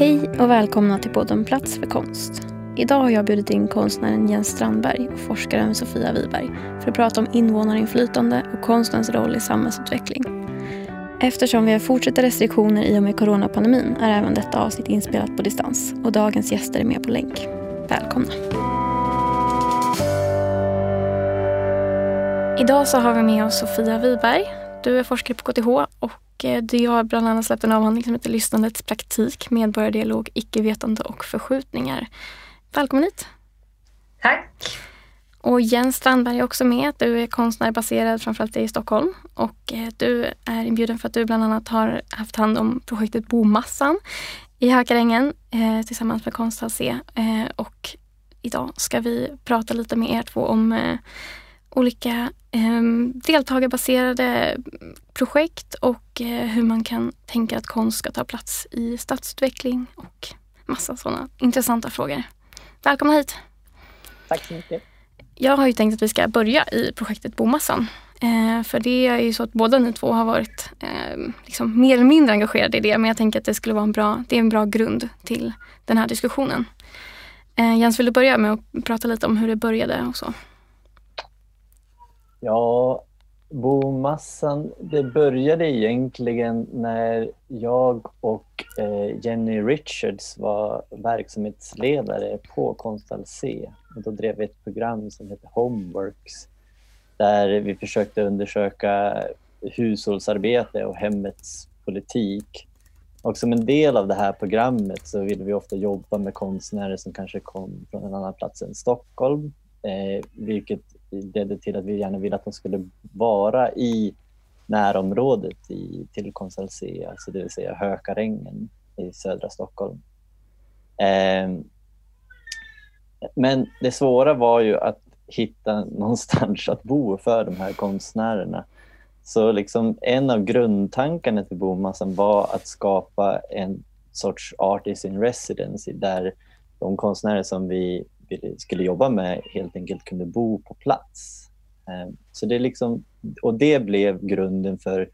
Hej och välkomna till podden Plats för konst. Idag har jag bjudit in konstnären Jens Strandberg och forskaren Sofia Wiberg för att prata om invånarinflytande och konstens roll i samhällsutveckling. Eftersom vi har fortsatta restriktioner i och med coronapandemin är även detta avsnitt inspelat på distans och dagens gäster är med på länk. Välkomna! Idag så har vi med oss Sofia Wiberg. Du är forskare på KTH och eh, du har bland annat släppt en avhandling som heter Lyssnandets praktik, medborgardialog, icke-vetande och förskjutningar. Välkommen hit! Tack! Och Jens Strandberg är också med. Du är konstnär baserad framförallt i Stockholm och eh, du är inbjuden för att du bland annat har haft hand om projektet Bomassan i Hökarängen eh, tillsammans med Konsthall C. Eh, och idag ska vi prata lite med er två om eh, olika eh, deltagarbaserade projekt och eh, hur man kan tänka att konst ska ta plats i stadsutveckling och massa sådana intressanta frågor. Välkomna hit! Tack så mycket. Jag har ju tänkt att vi ska börja i projektet Bomassan. Eh, för det är ju så att båda ni två har varit eh, liksom mer eller mindre engagerade i det. Men jag tänker att det skulle vara en bra, det är en bra grund till den här diskussionen. Eh, Jens, vill du börja med att prata lite om hur det började och så? Ja, Bomassan, det började egentligen när jag och eh, Jenny Richards var verksamhetsledare på Konstal C. Och då drev vi ett program som hette Homeworks där vi försökte undersöka hushållsarbete och hemmets politik. Och som en del av det här programmet så ville vi ofta jobba med konstnärer som kanske kom från en annan plats än Stockholm, eh, vilket ledde till att vi gärna ville att de skulle vara i närområdet i, till Konsthall alltså det vill säga Hökarängen i södra Stockholm. Eh, men det svåra var ju att hitta någonstans att bo för de här konstnärerna. Så liksom en av grundtankarna till Bomassan var att skapa en sorts artist in residency där de konstnärer som vi skulle jobba med helt enkelt kunde bo på plats. Eh, så det liksom, och det blev grunden för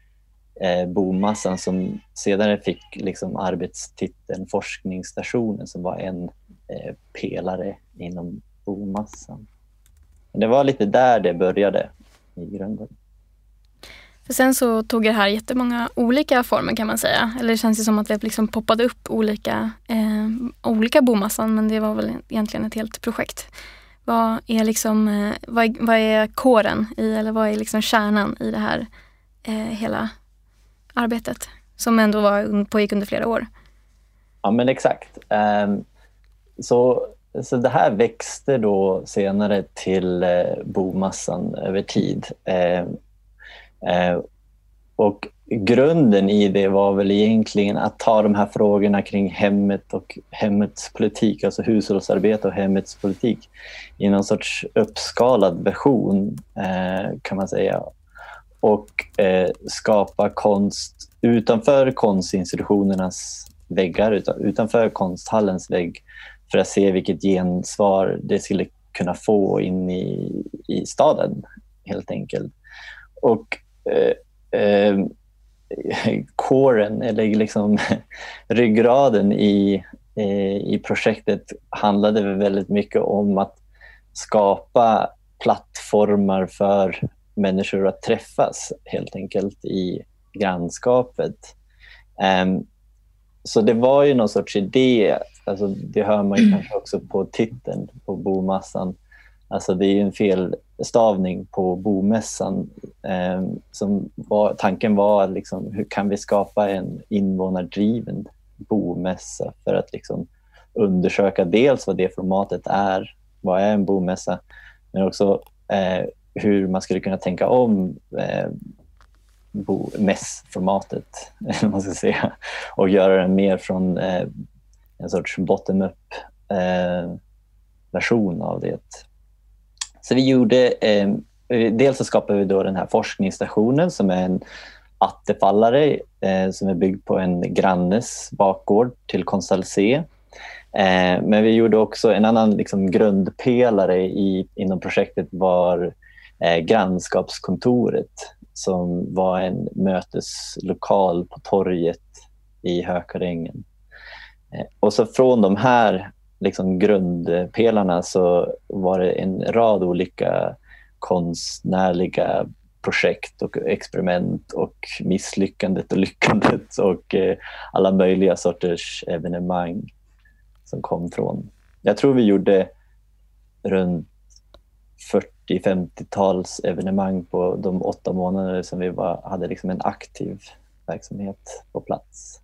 eh, Bomassan som sedan fick liksom arbetstiteln Forskningsstationen som var en eh, pelare inom Bomassan. Det var lite där det började i grunden. För sen så tog det här jättemånga olika former kan man säga. Eller det känns ju som att det liksom poppade upp olika, eh, olika bomassan men det var väl egentligen ett helt projekt. Vad är liksom, eh, vad, är, vad är kåren i eller vad är liksom kärnan i det här eh, hela arbetet? Som ändå var, pågick under flera år. Ja men exakt. Um, så, så det här växte då senare till eh, bomassan över tid. Um, Eh, Eh, och grunden i det var väl egentligen att ta de här frågorna kring hemmet och hemmets politik, alltså hushållsarbete och hemmets politik i någon sorts uppskalad version eh, kan man säga. Och eh, skapa konst utanför konstinstitutionernas väggar, utanför konsthallens vägg för att se vilket gensvar det skulle kunna få in i, i staden helt enkelt. Och eh, eh, kåren eller liksom ryggraden i, eh, i projektet handlade väldigt mycket om att skapa plattformar för människor att träffas helt enkelt i grannskapet. Um, så det var ju någon sorts idé, alltså det hör man ju kanske också på titeln på bomassan, Alltså det är en felstavning på bomässan. Eh, som var, tanken var liksom, hur kan vi skapa en invånardriven bomässa för att liksom undersöka dels vad det formatet är, vad är en bomässa, men också eh, hur man skulle kunna tänka om eh, mässformatet, man ska säga, och göra den mer från eh, en sorts bottom-up eh, version av det. Så vi gjorde, ehm, eh, dels så skapade vi då den här forskningsstationen som är en attefallare eh, som är byggd på en grannes bakgård till Konsthall Eh, men vi gjorde också en annan liksom, grundpelare i, inom projektet var eh, grannskapskontoret som var en möteslokal på torget i Hökarängen. Eh, och så från de här liksom grundpelarna så var det en rad olika konstnärliga projekt och experiment och misslyckandet och lyckandet och eh, alla möjliga sorters evenemang som kom från. Jag tror vi gjorde runt 40-50-tals evenemang på de åtta månader som vi var, hade liksom en aktiv verksamhet på plats.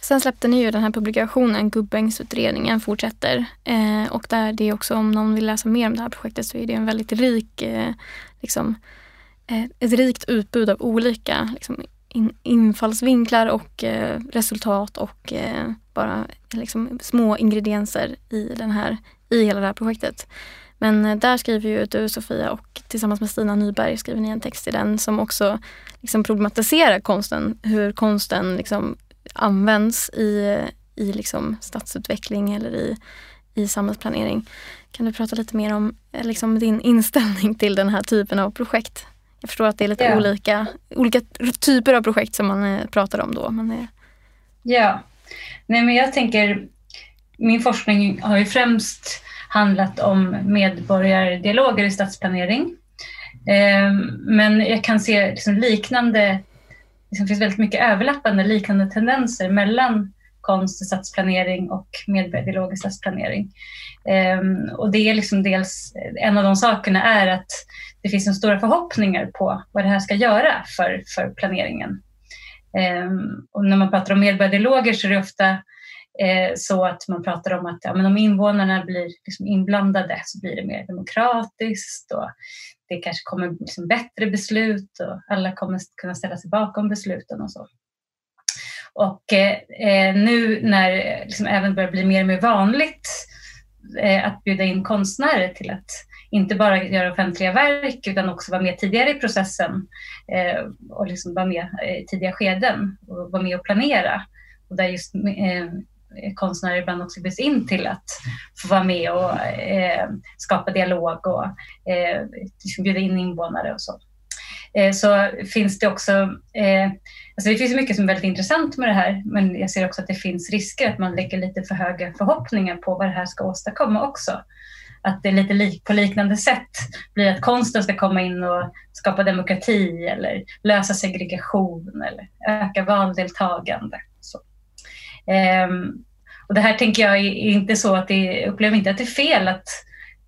Sen släppte ni ju den här publikationen Gubbängsutredningen fortsätter. Eh, och där det är också om någon vill läsa mer om det här projektet så är det en väldigt rik, eh, liksom, eh, ett rikt utbud av olika liksom, in, infallsvinklar och eh, resultat och eh, bara liksom, små ingredienser i, den här, i hela det här projektet. Men eh, där skriver ju du Sofia och tillsammans med Stina Nyberg skriver ni en text i den som också liksom problematiserar konsten. Hur konsten liksom används i, i liksom stadsutveckling eller i, i samhällsplanering. Kan du prata lite mer om eh, liksom din inställning till den här typen av projekt? Jag förstår att det är lite yeah. olika, olika typer av projekt som man eh, pratar om då. Men Ja, Nej, men jag tänker min forskning har ju främst handlat om medborgardialoger i stadsplanering. Ehm, men jag kan se liksom liknande liksom finns väldigt mycket överlappande liknande tendenser mellan konst och stadsplanering och medborgardialogisk stadsplanering. Um, och det är liksom dels, en av de sakerna är att det finns en stora förhoppningar på vad det här ska göra för, för planeringen. Um, och när man pratar om medborgardialoger så är det ofta eh, så att man pratar om att ja, men om invånarna blir liksom inblandade så blir det mer demokratiskt och det kanske kommer liksom bättre beslut och alla kommer kunna ställa sig bakom besluten och så. Och eh, eh nu när det liksom även börjar bli mer och mer vanligt eh, att bjuda in konstnärer till att inte bara göra offentliga verk utan också vara med tidigare i processen eh, och liksom vara med eh, i tidiga skeden och vara med och planera. Och där just eh, konstnärer ibland också bjuds in till att få vara med och eh, skapa dialog och eh, liksom bjuda in invånare och så. Eh, så finns det också, eh, alltså det finns mycket som är väldigt intressant med det här men jag ser också att det finns risker att man lägger lite för höga förhoppningar på vad det här ska åstadkomma också. Att det är lite lik, på liknande sätt blir att konsten ska komma in och skapa demokrati eller lösa segregation eller öka valdeltagande. Ehm, och det här tänker jag är inte så att det, upplever inte att det är fel att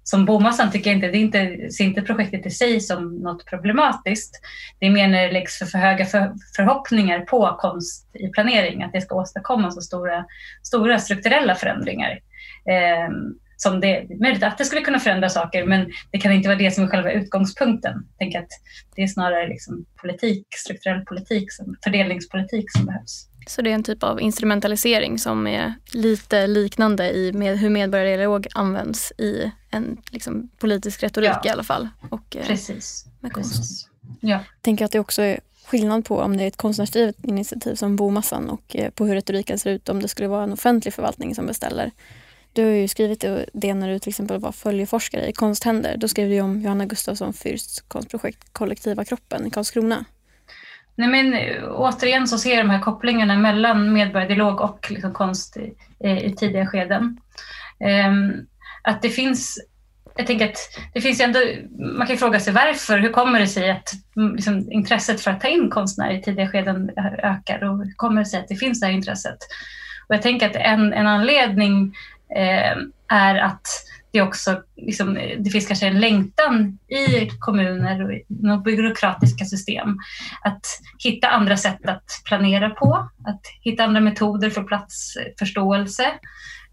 som Bomassan tycker jag inte, det är inte, ser inte projektet i sig som något problematiskt. Det är mer när det läggs för, för höga för, förhoppningar på konst i planering, att det ska åstadkomma så stora, stora strukturella förändringar. Eh, som det är möjligt att det skulle kunna förändra saker, men det kan inte vara det som är själva utgångspunkten. Jag tänker att det är snarare liksom politik, strukturell politik, som, fördelningspolitik som behövs. Så det är en typ av instrumentalisering som är lite liknande i med hur medborgardialog används i en liksom, politisk retorik ja. i alla fall. Och, eh, Precis. Med konst. Precis. Ja. Jag tänker att det också är skillnad på om det är ett konstnärsdrivet initiativ som Bomassan och eh, på hur retoriken ser ut om det skulle vara en offentlig förvaltning som beställer. Du har ju skrivit det när du till exempel var följeforskare i Konsthänder. Då skrev du om Johanna Gustafsson Fürsts konstprojekt Kollektiva kroppen i Karlskrona. Nej, men, eh, återigen så ser jag de här kopplingarna mellan medborgardialog och liksom konst i, eh, i tidiga skeden. Um, att det finns jag tänker att det finns ändå, man kan fråga sig varför, hur kommer det sig att mm, liksom, intresset för att ta in konstnärer i tidiga skeden ökar och hur kommer det sig att det finns det här intresset? Och jag tänker att en, en anledning eh, är att det, också, liksom, det finns kanske en längtan i kommuner och i byråkratiska system att hitta andra sätt att planera på, att hitta andra metoder för platsförståelse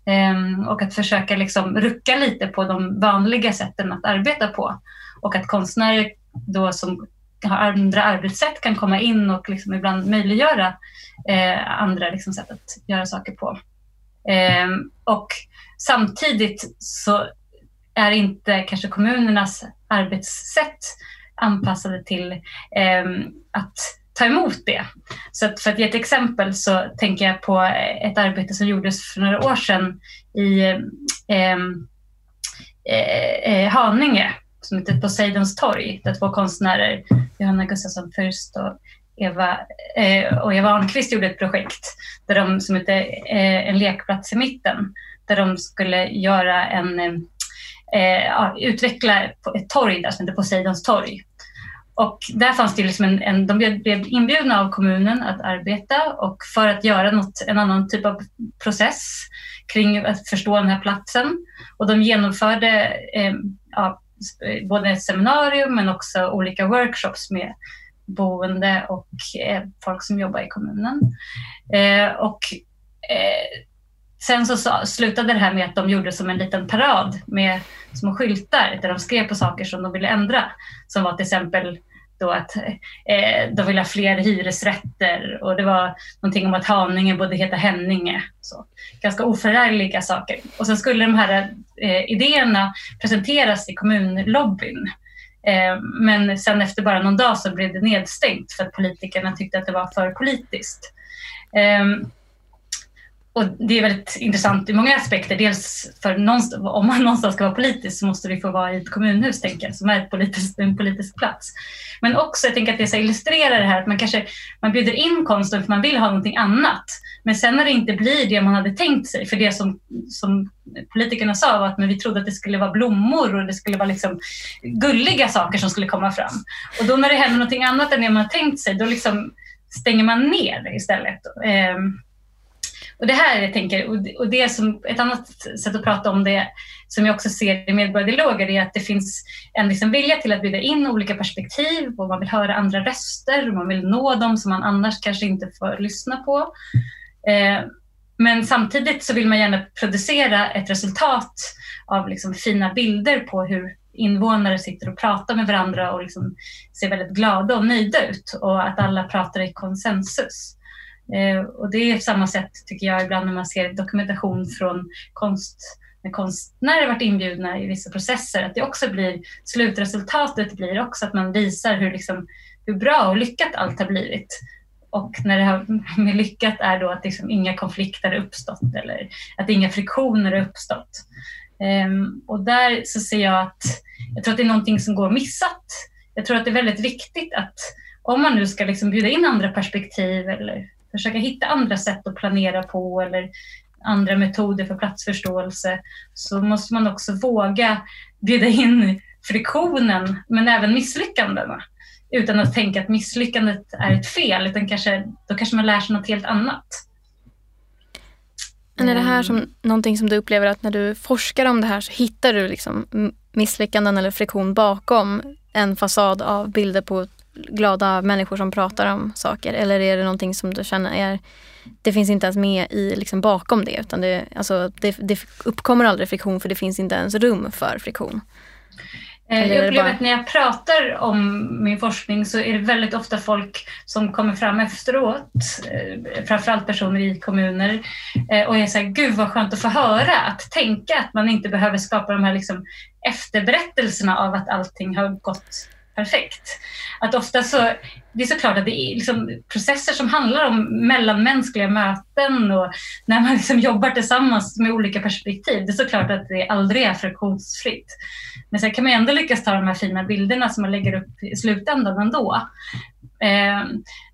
eh, och att försöka liksom rucka lite på de vanliga sätten att arbeta på. Och att konstnärer då som har andra arbetssätt kan komma in och liksom ibland möjliggöra eh, andra liksom sätt att göra saker på. Eh, och Samtidigt så är inte kanske kommunernas arbetssätt anpassade till eh, att ta emot det. Så att för att ge ett exempel så tänker jag på ett arbete som gjordes för några år sedan i ehm, eh, eh, Haninge som heter Poseidons torg där två konstnärer, Johanna Gustafsson Fürst och Eva, eh, och Eva Arnqvist gjorde ett projekt där de, som hette eh, En lekplats i mitten, där de skulle göra en, eh, eh utveckla ett torg där som heter Poseidons torg. Och där fanns det liksom en, en, de blev inbjudna av kommunen att arbeta och för att göra något, en annan typ av process kring att förstå den här platsen. Och de genomförde eh, ja, både ett seminarium men också olika workshops med boende och eh, folk som jobbar i kommunen. Eh, och eh, sen så slutade det här med att de gjorde som en liten parad med små skyltar där de skrev på saker som de ville ändra. Som var till exempel då att eh, de ville ha fler hyresrätter och det var någonting om att Haninge borde heta Henninge. Så, ganska oförargliga saker. Och sen skulle de här eh, idéerna presenteras i kommunlobbyn. Eh, men sen efter bara någon dag så blev det nedstängt för att politikerna tyckte att det var för politiskt. Eh, och det är väldigt intressant i många aspekter. Dels för om man någonstans ska vara politisk så måste vi få vara i ett kommunhus, tänker jag, som är ett politiskt, en politisk plats. Men också, jag tänker att det så illustrerar det här att man kanske man bjuder in konsten för man vill ha någonting annat. Men sen när det inte blir det man hade tänkt sig, för det som, som politikerna sa var att men vi trodde att det skulle vara blommor och det skulle vara liksom gulliga saker som skulle komma fram. Och då när det händer någonting annat än det man har tänkt sig, då liksom stänger man ner istället. Um, och det här jag tänker, och det som ett annat sätt att prata om det som jag också ser i medborgardialoger är att det finns en liksom vilja till att bjuda in olika perspektiv och man vill höra andra röster och man vill nå dem som man annars kanske inte får lyssna på. Eh, men samtidigt så vill man gärna producera ett resultat av liksom fina bilder på hur invånare sitter och pratar med varandra och liksom ser väldigt glada och nöjda ut och att alla pratar i konsensus. Eh, och det är samma sätt tycker jag ibland när man ser dokumentation från konst när konstnärer varit inbjudna i vissa processer, att det också blir slutresultatet blir också att man visar hur, liksom, hur bra och lyckat allt har blivit. Och när det har med lyckat är då att liksom inga konflikter har uppstått eller att inga friktioner har uppstått. Um, och där så ser jag att jag tror att det är någonting som går missat. Jag tror att det är väldigt viktigt att om man nu ska liksom bjuda in andra perspektiv eller försöka hitta andra sätt att planera på eller andra metoder för platsförståelse så måste man också våga bjuda in friktionen men även misslyckandena utan att tänka att misslyckandet är ett fel utan kanske, då kanske man lär sig något helt annat. Men är det här som någonting som du upplever att när du forskar om det här så hittar du liksom misslyckanden eller friktion bakom en fasad av bilder på glada människor som pratar om saker? Eller är det någonting som du känner är, det finns inte ens med i, liksom bakom det utan det, alltså, det, det uppkommer aldrig friktion för det finns inte ens rum för friktion? Eh, jag upplever bara... att när jag pratar om min forskning så är det väldigt ofta folk som kommer fram efteråt, eh, framförallt personer i kommuner, eh, och är så här, gud vad skönt att få höra, att tänka att man inte behöver skapa de här liksom efterberättelserna av att allting har gått perfekt. Att ofta så, det är såklart att det är liksom processer som handlar om mellanmänskliga möten och när man liksom jobbar tillsammans med olika perspektiv. Det är såklart att det aldrig är friktionsfritt. Men sen kan man ändå lyckas ta de här fina bilderna som man lägger upp i slutändan ändå. Eh,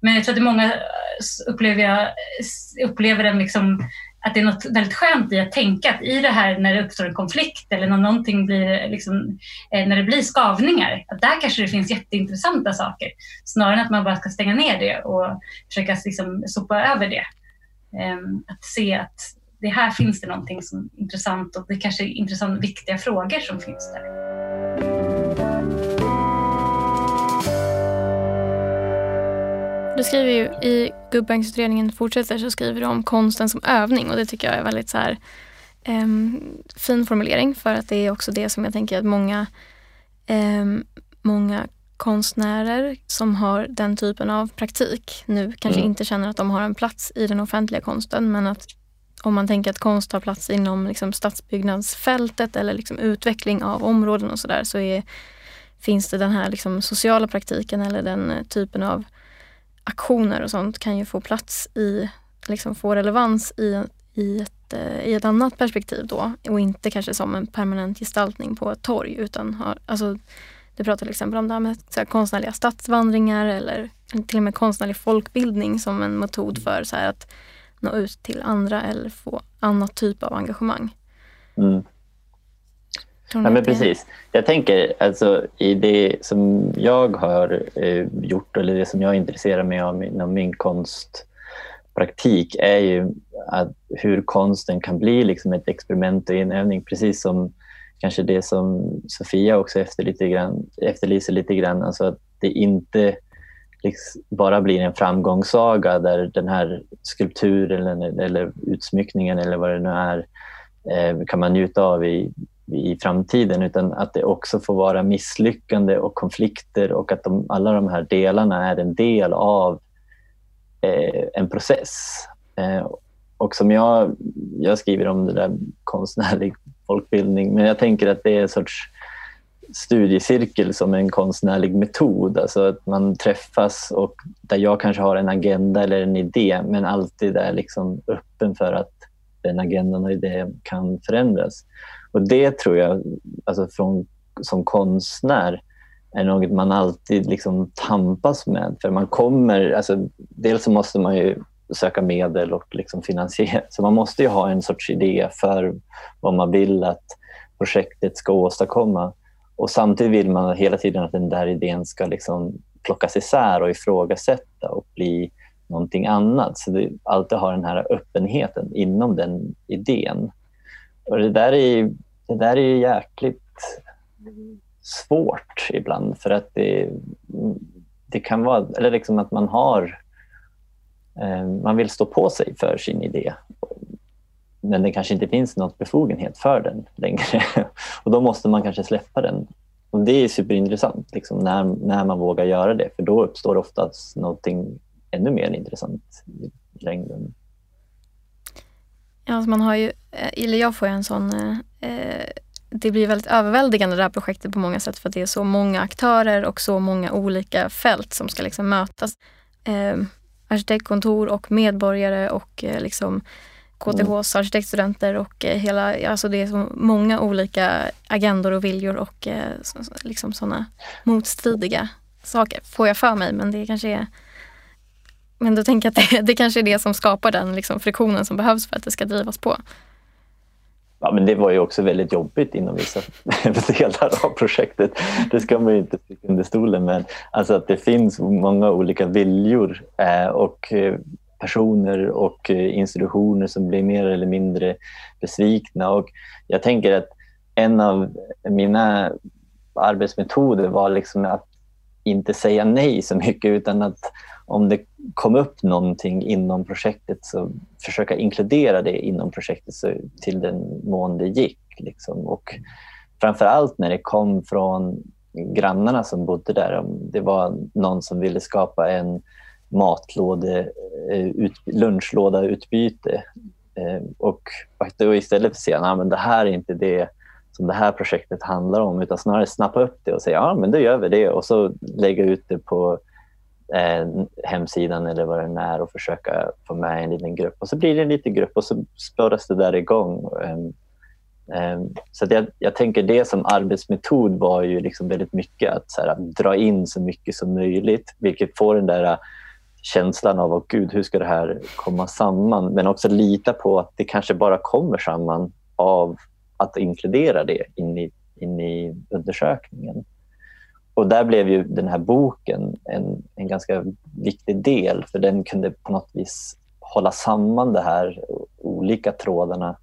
men jag tror att många upplever, jag, upplever den liksom att det är något väldigt skönt i att tänka att i det här när det uppstår en konflikt eller när någonting blir, liksom, eh, när det blir skavningar, att där kanske det finns jätteintressanta saker. Snarare än att man bara ska stänga ner det och försöka liksom, sopa över det. Eh, att se att det här finns det någonting som är intressant och det kanske är intressanta, viktiga frågor som finns där. Du skriver ju i Gubbänksutredningen fortsätter så skriver du om konsten som övning och det tycker jag är väldigt så här, um, fin formulering för att det är också det som jag tänker att många, um, många konstnärer som har den typen av praktik nu kanske mm. inte känner att de har en plats i den offentliga konsten men att om man tänker att konst har plats inom liksom stadsbyggnadsfältet eller liksom utveckling av områden och sådär så är, finns det den här liksom sociala praktiken eller den typen av aktioner och sånt kan ju få plats i, liksom få relevans i, i, ett, eh, i ett annat perspektiv då och inte kanske som en permanent gestaltning på ett torg utan har, alltså, Du pratar till exempel om det här med så här, konstnärliga stadsvandringar eller till och med konstnärlig folkbildning som en metod för så här, att nå ut till andra eller få annat typ av engagemang. Mm. Ja, men precis. Jag tänker alltså i det som jag har eh, gjort eller det som jag intresserar mig av inom min konstpraktik är ju att hur konsten kan bli liksom ett experiment och en övning precis som kanske det som Sofia också efter lite grann, efterlyser lite grann. Alltså att det inte liksom bara blir en framgångssaga där den här skulpturen eller, eller utsmyckningen eller vad det nu är eh, kan man njuta av i, i framtiden utan att det också får vara misslyckande och konflikter och att de, alla de här delarna är en del av eh, en process. Eh, och som jag, jag skriver om det där konstnärlig folkbildning men jag tänker att det är en sorts studiecirkel som en konstnärlig metod. Alltså att man träffas och där jag kanske har en agenda eller en idé men alltid är liksom öppen för att den agendan och idén kan förändras. Och det tror jag, alltså från, som konstnär, är något man alltid liksom tampas med. För man kommer, alltså, dels så måste man ju söka medel och liksom finansiera. Så man måste ju ha en sorts idé för vad man vill att projektet ska åstadkomma. Och samtidigt vill man hela tiden att den där idén ska liksom plockas isär och ifrågasätta och bli någonting annat. Så det alltid har den här öppenheten inom den idén. Och det där är, det där är jäkligt svårt ibland för att det, det kan vara eller liksom att man har eh, man vill stå på sig för sin idé men det kanske inte finns något befogenhet för den längre. och Då måste man kanske släppa den. Och Det är superintressant liksom, när, när man vågar göra det för då uppstår oftast någonting ännu mer intressant i längden. Ja, alltså man har ju, eh, eller jag får ju en sån eh, eh, det blir väldigt överväldigande det här projektet på många sätt för att det är så många aktörer och så många olika fält som ska liksom mötas. Eh, arkitektkontor och medborgare och eh, liksom KTHs arkitektstudenter och eh, hela, alltså det är så många olika agendor och viljor och eh, liksom sådana motstridiga saker, får jag för mig. Men det kanske är men då tänker jag att det, det kanske är det som skapar den liksom friktionen som behövs för att det ska drivas på. Ja, men det var ju också väldigt jobbigt inom vissa delar av projektet. Det ska man ju inte sticka under stolen med. Alltså att det finns många olika viljor eh, och eh, personer och eh, institutioner som blir mer eller mindre besvikna. Och jag tänker att en av mina arbetsmetoder var liksom att inte säga nej så mycket utan att om det kom upp någonting inom projektet så försöka inkludera det inom projektet så till den mån det gick. Liksom. Och framför allt när det kom från grannarna som bodde där. Om det var någon som ville skapa en matlåde, eh, ut, lunchlåda utbyte eh, och då istället för att säga att det här är inte det som det här projektet handlar om utan snarare snappa upp det och säga ja men då gör vi det och så lägga ut det på eh, hemsidan eller vad det är och försöka få med en liten grupp. Och så blir det en liten grupp och så spåras det där igång. Um, um, så jag, jag, tänker det som arbetsmetod var ju liksom väldigt mycket att, här, att dra in så mycket som möjligt, vilket får den där eh, känslan av att gud, hur ska det här komma samman? Men också lita på att det kanske bara kommer samman av att inkludera det in i, in i undersökningen. Och där blev ju den här boken en, en ganska viktig del för den kunde på något vis hålla samman de här olika trådarna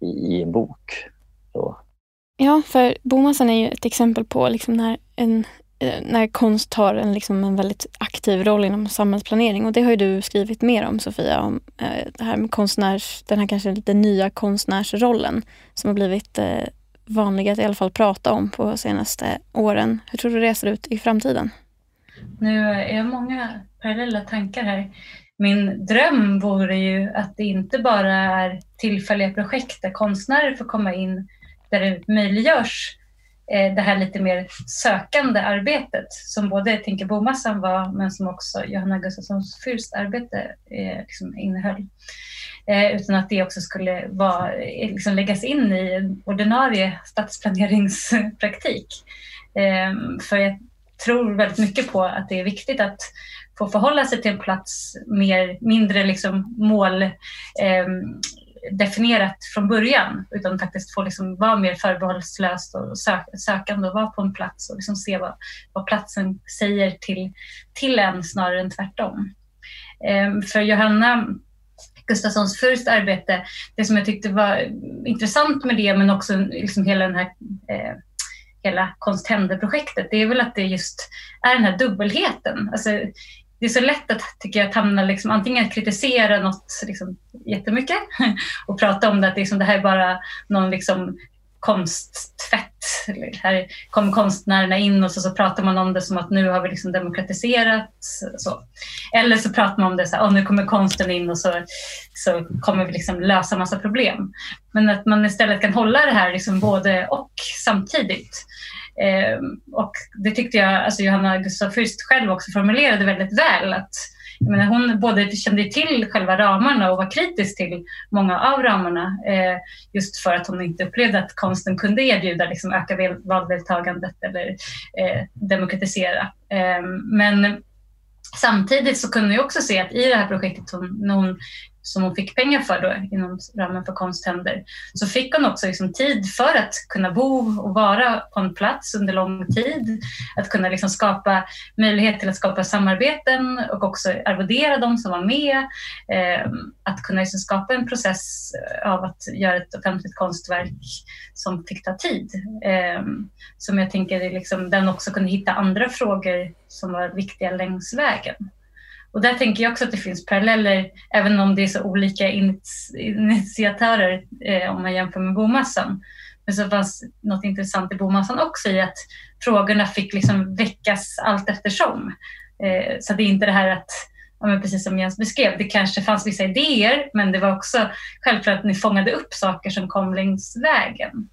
i, i en bok. Så. Ja, för Bomassan är ju ett exempel på liksom när, en, Eh, när konst tar en, liksom en väldigt aktiv roll inom samhällsplanering. Och det har du skrivit mer om Sofia, om eh, det här med konstnärs, den här kanske lite nya konstnärsrollen som har blivit eh, att i alla fall prata om på senaste åren. Hur tror du det ser ut i framtiden? Nu är jag många parallella tankar här. Min dröm vore ju att det inte bara är tillfälliga projekt där konstnärer får komma in, där det möjliggörs Eh, det här lite mer sökande arbetet som både Tinka Bomassan var men som också Johanna Gustafssons Fürst arbete eh, liksom innehöll. Eh, utan att det också skulle vara, eh, liksom läggas in i ordinarie stadsplaneringspraktik. Eh, för jag tror väldigt mycket på att det är viktigt att få förhålla sig till en plats mer, mindre liksom mål eh, definierat från början utan faktiskt få liksom vara mer förbehållslöst och sök, sökande och vara på en plats och liksom se vad, vad platsen säger till, till en snarare än tvärtom. Eh, för Johanna Gustafssons Furst arbete, det som jag tyckte var intressant med det men också liksom hela den här eh, hela Konst händer-projektet, det är väl att det just är den här dubbelheten. Alltså, det är så lätt att, tycker jag, att hamna liksom, antingen att kritisera något liksom, jättemycket och prata om det, att liksom, det här är bara någon liksom, konsttvätt. Här kommer konstnärerna in och så, så pratar man om det som att nu har vi liksom demokratiserat. Så. Eller så pratar man om det så här, oh, nu kommer konsten in och så, så kommer vi liksom lösa massa problem. Men att man istället kan hålla det här liksom både och samtidigt. Eh, och det tyckte jag alltså Johanna Gustaf Fürst själv också formulerade väldigt väl. Att, jag menar, hon både kände till själva ramarna och var kritisk till många av ramarna eh, just för att hon inte upplevde att konsten kunde erbjuda liksom, öka valdeltagandet eller eh, demokratisera. Eh, men Samtidigt så kunde vi också se att i det här projektet hon, när hon som hon fick pengar för då, inom ramen för Konsthänder, så fick hon också liksom tid för att kunna bo och vara på en plats under lång tid. Att kunna liksom skapa möjlighet till att skapa samarbeten och också arvodera de som var med. Eh, att kunna liksom skapa en process eh, av att göra ett offentligt konstverk som fick ta tid. Eh, som jag tänker liksom, den också kunde hitta andra frågor som var viktiga längs vägen. Och där tänker jag också att det finns paralleller, även om det är så olika initiatörer eh, om man jämför med bomassan. Men så fanns något intressant i bomassan också i att frågorna fick liksom väckas allt eftersom. Eh, så det är inte det här att, ja, precis som Jens beskrev, det kanske fanns vissa idéer men det var också självklart att ni fångade upp saker som kom längs vägen.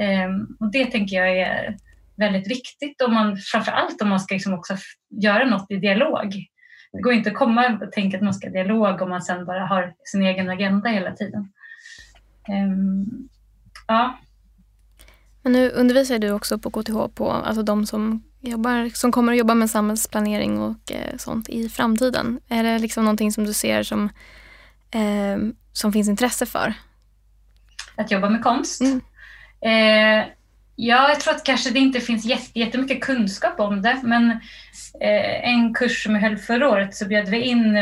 Eh, och det tänker jag är väldigt viktigt, om man, framför allt om man ska liksom också göra något i dialog. Det går inte att komma och tänka att man ska dialog om man sen bara har sin egen agenda hela tiden. Um, ja. Men nu undervisar du också på KTH på alltså de som, jobbar, som kommer att jobba med samhällsplanering och eh, sånt i framtiden. Är det liksom någonting som du ser som, eh, som finns intresse för? Att jobba med konst? Mm. Eh, Ja, jag tror att kanske det inte finns jättemycket kunskap om det, men eh, en kurs som jag höll förra året så bjöd vi in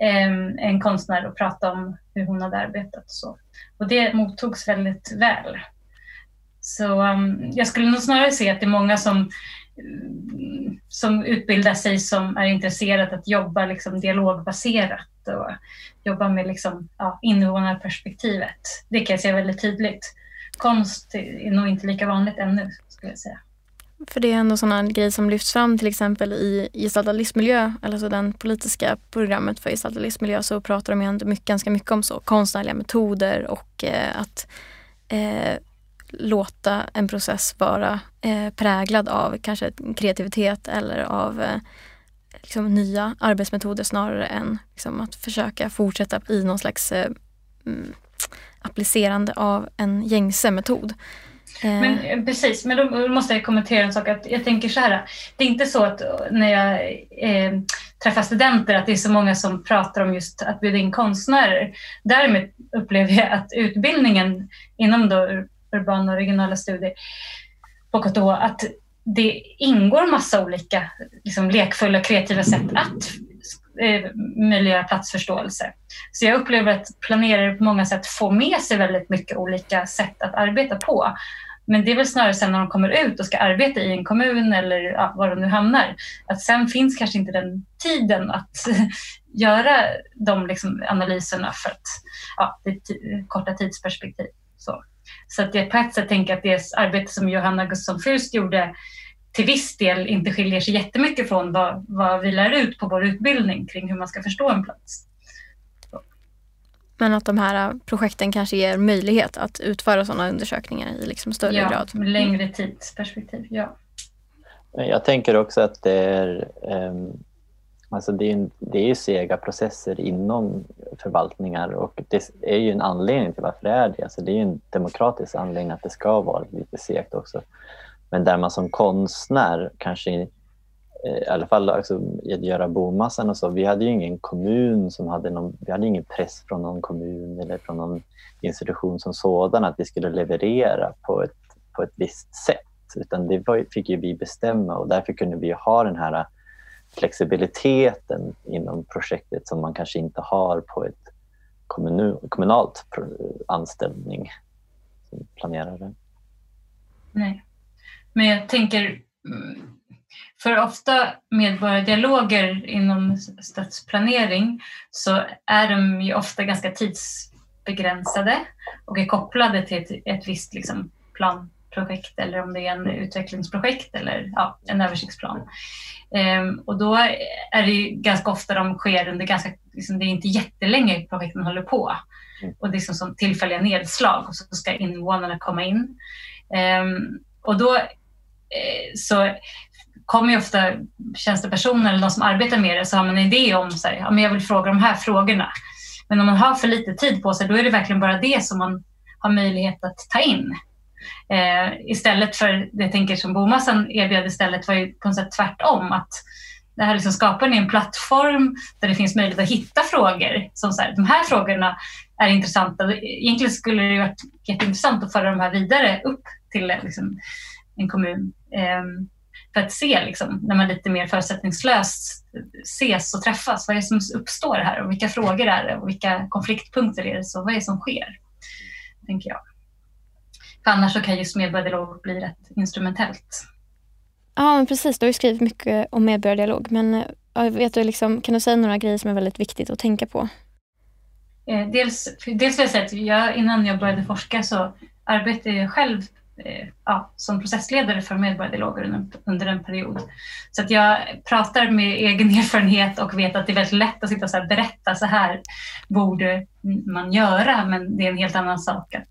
ehm, en konstnär och pratade om hur hon hade arbetat och så. Och det mottogs väldigt väl. Så ehm, jag skulle nog snarare se att det är många som, som utbildar sig som är intresserade att jobba liksom dialogbaserat och jobba med liksom, ja, invånarperspektivet. Det kan jag se väldigt tydligt konst är nog inte lika vanligt ännu, skulle jag säga. För det är ändå sådana grejer som lyfts fram till exempel i gestaltad livsmiljö, alltså den politiska programmet för gestaltad livsmiljö, så pratar de ändå mycket, ganska mycket om så konstnärliga metoder och eh, att eh, låta en process vara eh, präglad av kanske kreativitet eller av eh, liksom, nya arbetsmetoder snarare än liksom, att försöka fortsätta i någon slags eh, mm, applicerande av en gängse metod. Eh, men, eh, precis, men då måste jag kommentera en sak. Att jag tänker så här, det är inte så att eh, när jag eh, träffar studenter att det är så många som pratar om just att bjuda in konstnärer. Däremot upplever jag att utbildningen inom då urbana och regionala studier på KTH, att det ingår massa olika liksom, lekfulla kreativa sätt att eh, möjliggöra platsförståelse. Så jag upplever att planerare på många sätt får med sig väldigt mycket olika sätt att arbeta på. Men det är väl snarare sen när de kommer ut och ska arbeta i en kommun eller ja, var de nu hamnar, att sen finns kanske inte den tiden att göra de liksom analyserna för att ja, det är korta tidsperspektiv. Så, så att jag på ett sätt tänker att det arbete som Johanna Gustafsson Fürst gjorde till viss del inte skiljer sig jättemycket från vad, vad vi lär ut på vår utbildning kring hur man ska förstå en plats. Men att de här projekten kanske ger möjlighet att utföra sådana undersökningar i liksom större ja, grad? med längre tidsperspektiv, ja. Jag tänker också att det är, um, alltså det är, det är sega processer inom förvaltningar och det är ju en anledning till varför det är det. Alltså det är ju en demokratisk anledning att det ska vara lite segt också. Men där man som konstnär kanske eh, i alla fall alltså, att göra bomassan och så. Vi hade ju ingen kommun som hade någon, vi hade ingen press från någon kommun eller från någon institution som sådan att vi skulle leverera på ett, på ett visst sätt. Utan det var, fick ju vi bestämma och därför kunde vi ha den här flexibiliteten inom projektet som man kanske inte har på ett kommunalt anställning som planerare. Nej, men jag tänker mm, för ofta medborgardialoger inom stadsplanering så är de ju ofta ganska tidsbegränsade och är kopplade till ett, ett visst liksom planprojekt eller om det är en utvecklingsprojekt eller ja, en översiktsplan. Ehm, och då är det ganska ofta de sker under ganska, liksom, det är inte jättelänge projekten håller på. Mm. Och det är som, som tillfälliga nedslag och så ska invånarna komma in. Ehm, och då Eh, så kommer ju ofta tjänstepersoner eller de som arbetar med det så har man en idé om så här, ja, men jag vill fråga de här frågorna. Men om man har för lite tid på sig då är det verkligen bara det som man har möjlighet att ta in. Eh, istället för det jag tänker som Bomassan erbjöd istället var ju på något sätt tvärtom. Att det här liksom skapar en plattform där det finns möjlighet att hitta frågor. Som så här, de här frågorna är intressanta. Egentligen skulle det varit jätteintressant att föra de här vidare upp till liksom, en kommun. Eh, för att se, liksom, när man lite mer förutsättningslöst ses och träffas, vad är det som uppstår här och vilka frågor är det och vilka konfliktpunkter är det, så vad är det som sker? Tänker jag. För annars så kan just medborgardialog bli rätt instrumentellt. Ja, men precis. Du har ju skrivit mycket om medborgardialog. Men vet du, liksom, kan du säga några grejer som är väldigt viktigt att tänka på? Eh, dels, dels vill jag säga att jag, innan jag började forska så arbetade jag själv Eh, Eh, ja, som processledare för medborgardialoger under, under en period. Så att jag pratar med egen erfarenhet och vet att det är väldigt lätt att sitta och så berätta så här borde man göra, men det är en helt annan sak att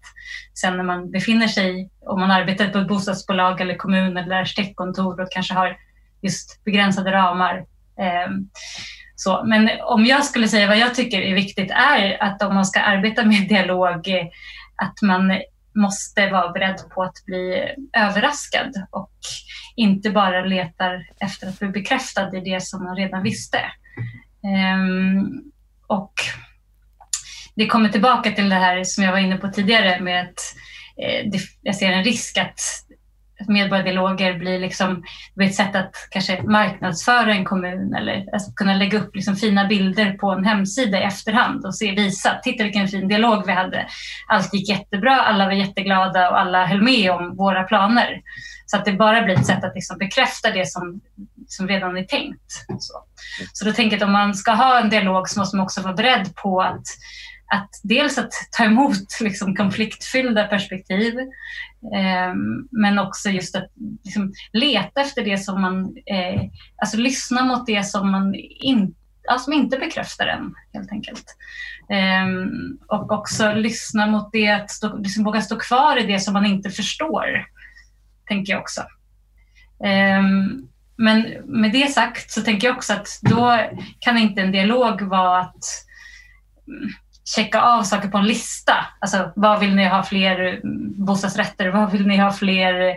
sen när man befinner sig, om man arbetar på ett bostadsbolag eller kommun eller arkitektkontor och kanske har just begränsade ramar. Eh, så. Men om jag skulle säga vad jag tycker är viktigt är att om man ska arbeta med dialog, eh, att man måste vara beredd på att bli överraskad och inte bara letar efter att bli bekräftad i det som man redan visste. Um, och det kommer tillbaka till det här som jag var inne på tidigare med att eh, det, jag ser en risk att medborgardialoger blir liksom, ett sätt att kanske marknadsföra en kommun eller att kunna lägga upp liksom fina bilder på en hemsida i efterhand och se, visa, titta vilken fin dialog vi hade. Allt gick jättebra, alla var jätteglada och alla höll med om våra planer. Så att det bara blir ett sätt att liksom bekräfta det som, som redan är tänkt. Så. så då tänker jag att om man ska ha en dialog så måste man också vara beredd på att att dels att ta emot liksom, konfliktfyllda perspektiv Ehm, men också just att liksom, leta efter det som man, eh, alltså lyssna mot det som man in, som inte bekräftar en helt enkelt. Um, och också lyssna mot det, att stå, liksom, våga stå kvar i det som man inte förstår, tänker jag också. Um, men med det sagt så tänker jag också att då kan inte en dialog vara att checka av saker på en lista. Alltså, vad vill ni ha fler eh, bostadsrätter? Vad vill ni ha fler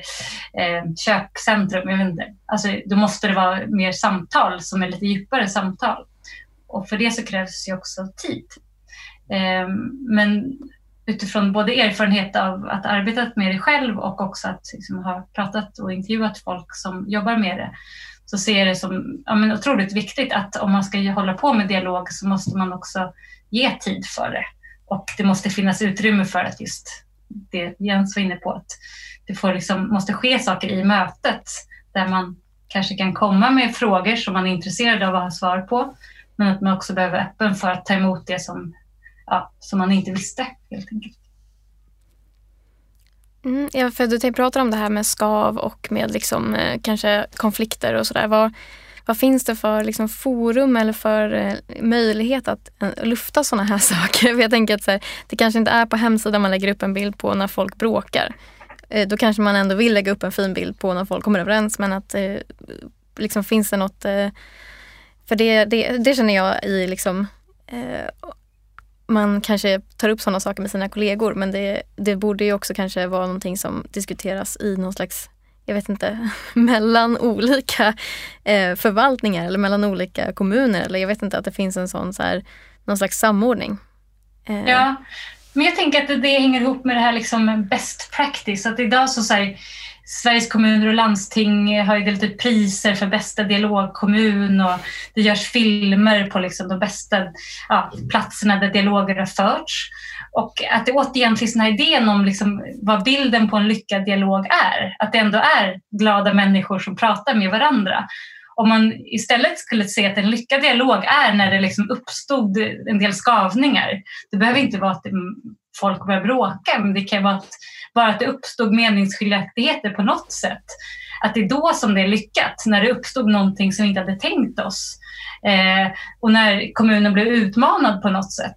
eh, köpcentrum? Jag vet inte. Alltså, då måste det vara mer samtal som är lite djupare samtal. Och för det så krävs ju också tid. Eh, men utifrån både erfarenhet av att ha arbetat med det själv och också att liksom, ha pratat och intervjuat folk som jobbar med det så ser jag det som ja, men otroligt viktigt att om man ska hålla på med dialog så måste man också ge tid för det. Och det måste finnas utrymme för att just det Jens var inne på, att det får liksom, måste ske saker i mötet där man kanske kan komma med frågor som man är intresserad av att ha svar på, men att man också behöver vara öppen för att ta emot det som, ja, som man inte visste helt enkelt. Mm, ja, för du pratar om det här med skav och med liksom, eh, kanske konflikter och sådär. Vad, vad finns det för liksom, forum eller för eh, möjlighet att eh, lufta sådana här saker? jag tänker att så här, det kanske inte är på hemsidan man lägger upp en bild på när folk bråkar. Eh, då kanske man ändå vill lägga upp en fin bild på när folk kommer överens men att eh, liksom finns det något eh, för det, det, det, känner jag i liksom eh, man kanske tar upp sådana saker med sina kollegor men det, det borde ju också kanske vara någonting som diskuteras i någon slags jag vet inte, mellan olika eh, förvaltningar eller mellan olika kommuner. Eller jag vet inte att det finns en sån så här, någon slags samordning. Eh. Ja, men jag tänker att det, det hänger ihop med det här liksom best practice. Att idag så, så här, Sveriges kommuner och landsting har ju delat ut priser för bästa dialogkommun och det görs filmer på liksom de bästa ja, platserna där dialoger har förts. Och att det återigen finns den här idén om liksom vad bilden på en lyckad dialog är. Att det ändå är glada människor som pratar med varandra. Om man istället skulle se att en lyckad dialog är när det liksom uppstod en del skavningar. Det behöver inte vara att folk börjar bråka, men det kan vara att bara att det uppstod meningsskiljaktigheter på något sätt. Att det är då som det är lyckat, när det uppstod någonting som vi inte hade tänkt oss. Eh, och när kommunen blev utmanad på något sätt.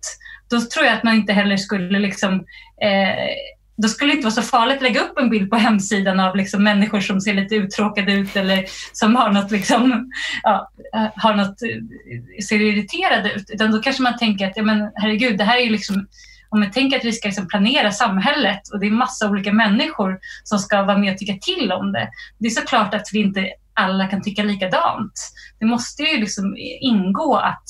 Då tror jag att man inte heller skulle liksom eh, då skulle det inte vara så farligt att lägga upp en bild på hemsidan av liksom människor som ser lite uttråkade ut eller som har något, liksom, ja, eh, har något, eh, ser irriterade ut. Utan då kanske man tänker att ja, men, herregud, det här är ju liksom om man tänker att vi ska liksom planera samhället och det är massa olika människor som ska vara med och tycka till om det. Det är såklart att vi inte alla kan tycka likadant. Det måste ju liksom ingå att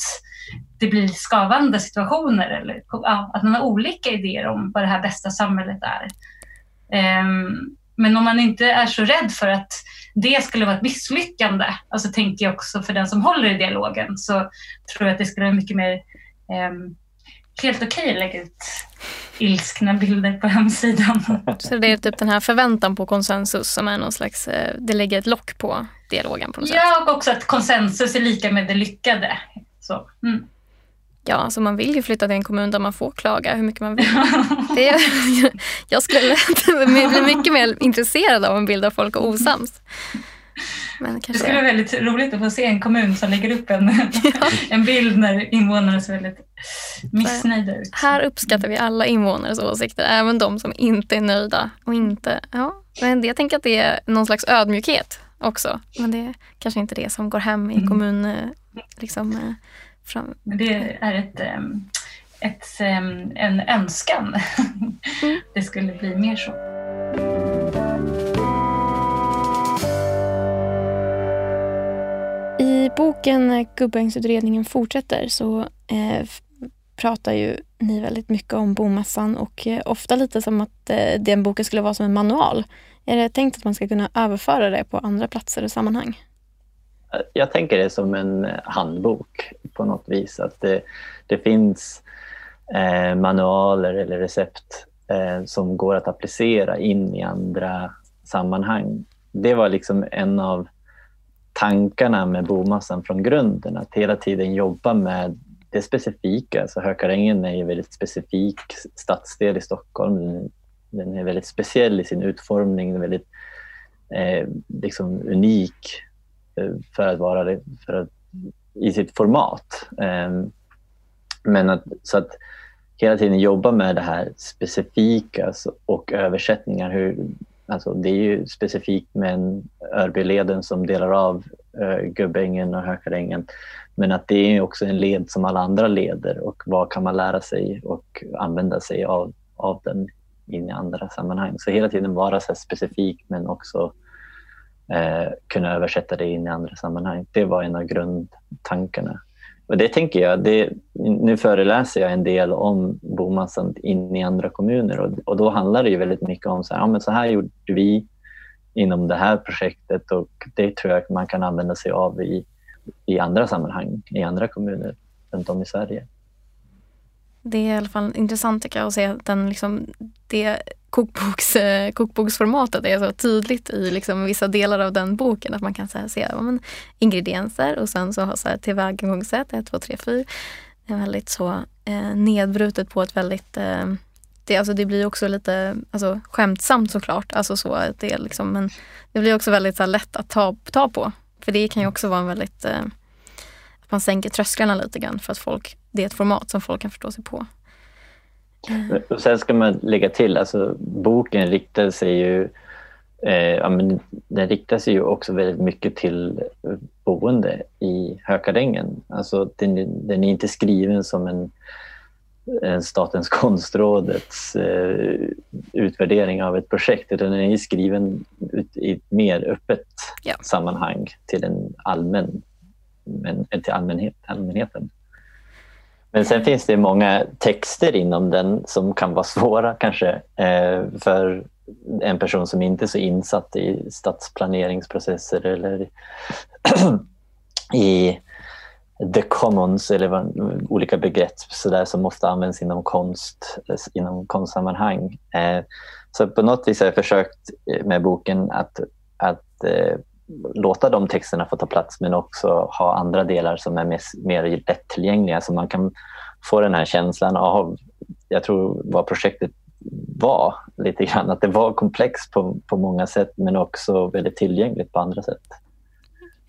det blir skavande situationer eller ja, att man har olika idéer om vad det här bästa samhället är. Um, men om man inte är så rädd för att det skulle vara ett misslyckande, alltså tänker jag också för den som håller i dialogen, så tror jag att det skulle vara mycket mer um, helt okej okay att lägga ut ilskna bilder på hemsidan. Så det är typ den här förväntan på konsensus som är någon slags, eh, det lägger ett lock på dialogen på något sätt? Ja, och också att konsensus är lika med det lyckade. Så, mm. Ja, alltså man vill ju flytta till en kommun där man får klaga hur mycket man vill. Det, jag skulle bli mycket mer intresserad av en bild av folk och osams. Men kanske... Det skulle vara väldigt roligt att få se en kommun som lägger upp en, ja. en bild när invånarna ser väldigt missnöjda ut. Här uppskattar vi alla invånares åsikter, även de som inte är nöjda. Och inte, ja, men jag tänker att det är någon slags ödmjukhet också. Men det är kanske inte det som går hem i mm. kommun... Mm. Liksom, fram. Men det är ett, ett, en önskan. Mm. Det skulle bli mer så. I boken Gubbängsutredningen fortsätter så eh, pratar ju ni väldigt mycket om bomassan och eh, ofta lite som att eh, den boken skulle vara som en manual. Är det tänkt att man ska kunna överföra det på andra platser och sammanhang? Jag tänker det som en handbok på något vis. Att det, det finns eh, manualer eller recept eh, som går att applicera in i andra sammanhang. Det var liksom en av tankarna med bomassan från grunden, att hela tiden jobba med det specifika. Så Hökarängen är en väldigt specifik stadsdel i Stockholm. Den är väldigt speciell i sin utformning, den är väldigt eh, liksom unik Eh, för att vara för att, i sitt format. Ehm, men att, så att hela tiden jobba med det här specifika alltså, och översättningar. Hur, Alltså, det är ju specifikt med Örbyleden som delar av eh, Gubbängen och Hökarängen. Men att det är också en led som alla andra leder och vad kan man lära sig och använda sig av, av den in i andra sammanhang. Så hela tiden vara så specifik men också eh, kunna översätta det in i andra sammanhang. Det var en av grundtankarna. Och det tänker jag, det, nu föreläser jag en del om bomassan in i andra kommuner och, och då handlar det ju väldigt mycket om så här, ja, men så här gjorde vi inom det här projektet och det tror jag man kan använda sig av i, i andra sammanhang, i andra kommuner runt om i Sverige. Det är i alla fall intressant tycker jag att se att den, liksom, det kokboks, eh, kokboksformatet är så tydligt i liksom vissa delar av den boken. Att man kan så se ja, men, ingredienser och sen så har så tillvägagångssätt 1, 2, 3, 4. Det är väldigt så eh, nedbrutet på ett väldigt eh, det, alltså det blir också lite alltså, skämtsamt såklart. Alltså så att det, är liksom, men det blir också väldigt så här, lätt att ta, ta på. För det kan ju också vara en väldigt... Eh, att man sänker trösklarna lite grann för att folk, det är ett format som folk kan förstå sig på. Och sen ska man lägga till, alltså boken riktar sig ju eh, ja, men den riktar sig ju också väldigt mycket till boende i Hökarängen. Alltså den, den är inte skriven som en eh, Statens konstrådets eh, utvärdering av ett projekt utan den är skriven ut i ett mer öppet ja. sammanhang till en allmän men, till allmänhet, allmänheten. Men sen finns det många texter inom den som kan vara svåra kanske eh, för en person som inte är så insatt i stadsplaneringsprocesser eller i the commons eller olika begrepp så där, som ofta används inom konst inom konstsammanhang. Eh, så på något vis har jag försökt eh, med boken att, att eh, låta de texterna få ta plats men också ha andra delar som är mer, mer lättillgängliga så man kan få den här känslan av, jag tror vad projektet var lite grann, att det var komplext på, på många sätt men också väldigt tillgängligt på andra sätt.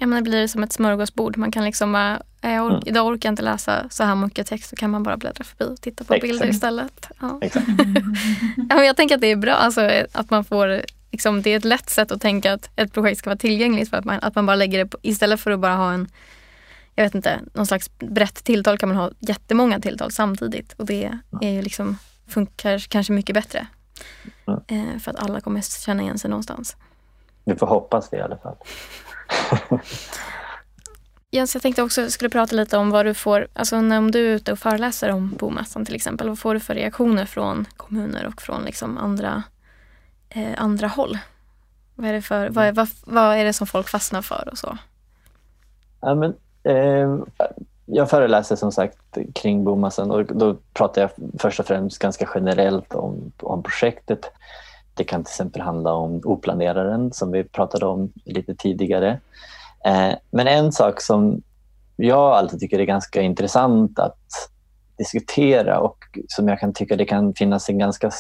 Ja, men det blir som ett smörgåsbord. Man kan liksom bara, jag ork, mm. idag orkar jag inte läsa så här mycket text, så kan man bara bläddra förbi och titta på Exakt. bilder istället. Ja. ja, men jag tänker att det är bra alltså, att man får liksom, det är ett lätt sätt att tänka att ett projekt ska vara tillgängligt för att man, att man bara lägger det på, istället för att bara ha en jag vet inte, någon slags brett tilltal kan man ha jättemånga tilltal samtidigt och det är ju liksom, funkar kanske mycket bättre. Mm. för att alla kommer känna igen sig någonstans. Vi får hoppas det i alla fall. Jens, jag tänkte också skulle prata lite om vad du får, alltså när du är ute och föreläser om bomassan till exempel, vad får du för reaktioner från kommuner och från liksom andra eh, andra håll? Vad är, det för, vad, är, vad, vad är det som folk fastnar för och så? Ja, men, eh, jag föreläser som sagt kring bomassan och då pratar jag först och främst ganska generellt om, om projektet. Det kan till exempel handla om oplaneraren som vi pratade om lite tidigare. Eh, men en sak som jag alltid tycker är ganska intressant att diskutera och som jag kan tycka det kan finnas en ganska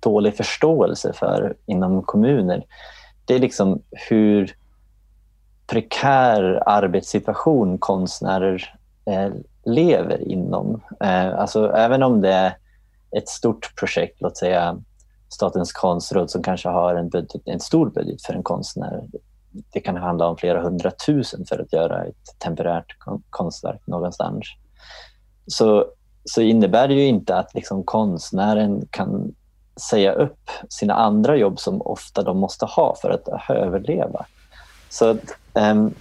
dålig förståelse för inom kommuner. Det är liksom hur prekär arbetssituation konstnärer eh, lever inom. Eh, alltså även om det är ett stort projekt, låt säga Statens konstråd som kanske har en, budget, en stor budget för en konstnär. Det kan handla om flera hundratusen för att göra ett temporärt konstverk någonstans. Så, så innebär det ju inte att liksom konstnären kan säga upp sina andra jobb som ofta de måste ha för att överleva. Så att, um,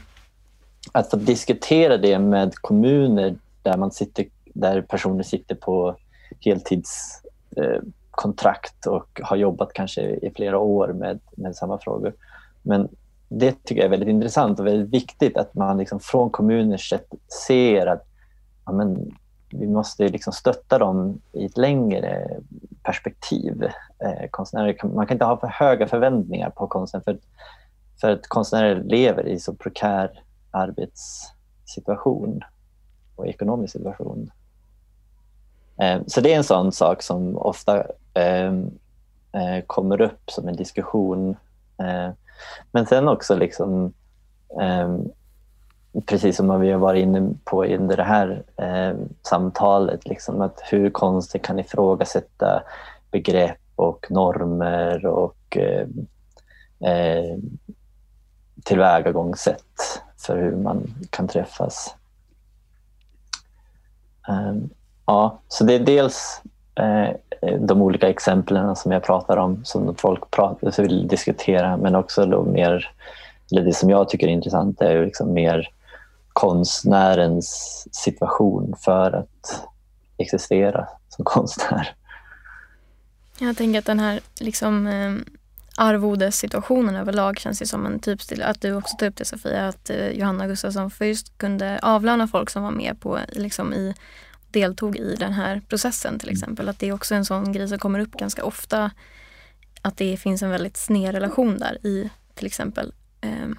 att få diskutera det med kommuner där, man sitter, där personer sitter på heltidskontrakt eh, uh, och har jobbat kanske i flera år med, med samma frågor. Men det tycker jag är väldigt intressant och väldigt viktigt att man liksom från kommuners sätt ser att ja, men, vi måste liksom stötta dem i ett längre perspektiv. Eh, konstnärer kan, man kan inte ha för höga förväntningar på konsten för, för att konstnärer lever i så prekär arbetssituation och ekonomisk situation. Eh, så det är en sån sak som ofta eh, eh kommer upp som en diskussion. Eh, men sen också liksom eh, precis som vi har varit inne på under det här eh, samtalet, liksom att hur konsten kan ifrågasätta begrepp och normer och eh, eh, tillvägagångssätt för hur man kan träffas. Um, ja, så det är dels eh, de olika exemplen som jag pratar om som folk pratar, vill diskutera men också då mer, eller det som jag tycker är intressant är ju liksom mer konstnärens situation för att existera som konstnär. Jag tänker att den här liksom, eh, arvodessituationen överlag känns ju som en typstil. Att du också tog upp det Sofia, att eh, Johanna Gustafsson först kunde avlöna folk som var med på, liksom i, deltog i den här processen till exempel. Att det är också en sån grej som kommer upp ganska ofta. Att det finns en väldigt sned relation där i till exempel eh,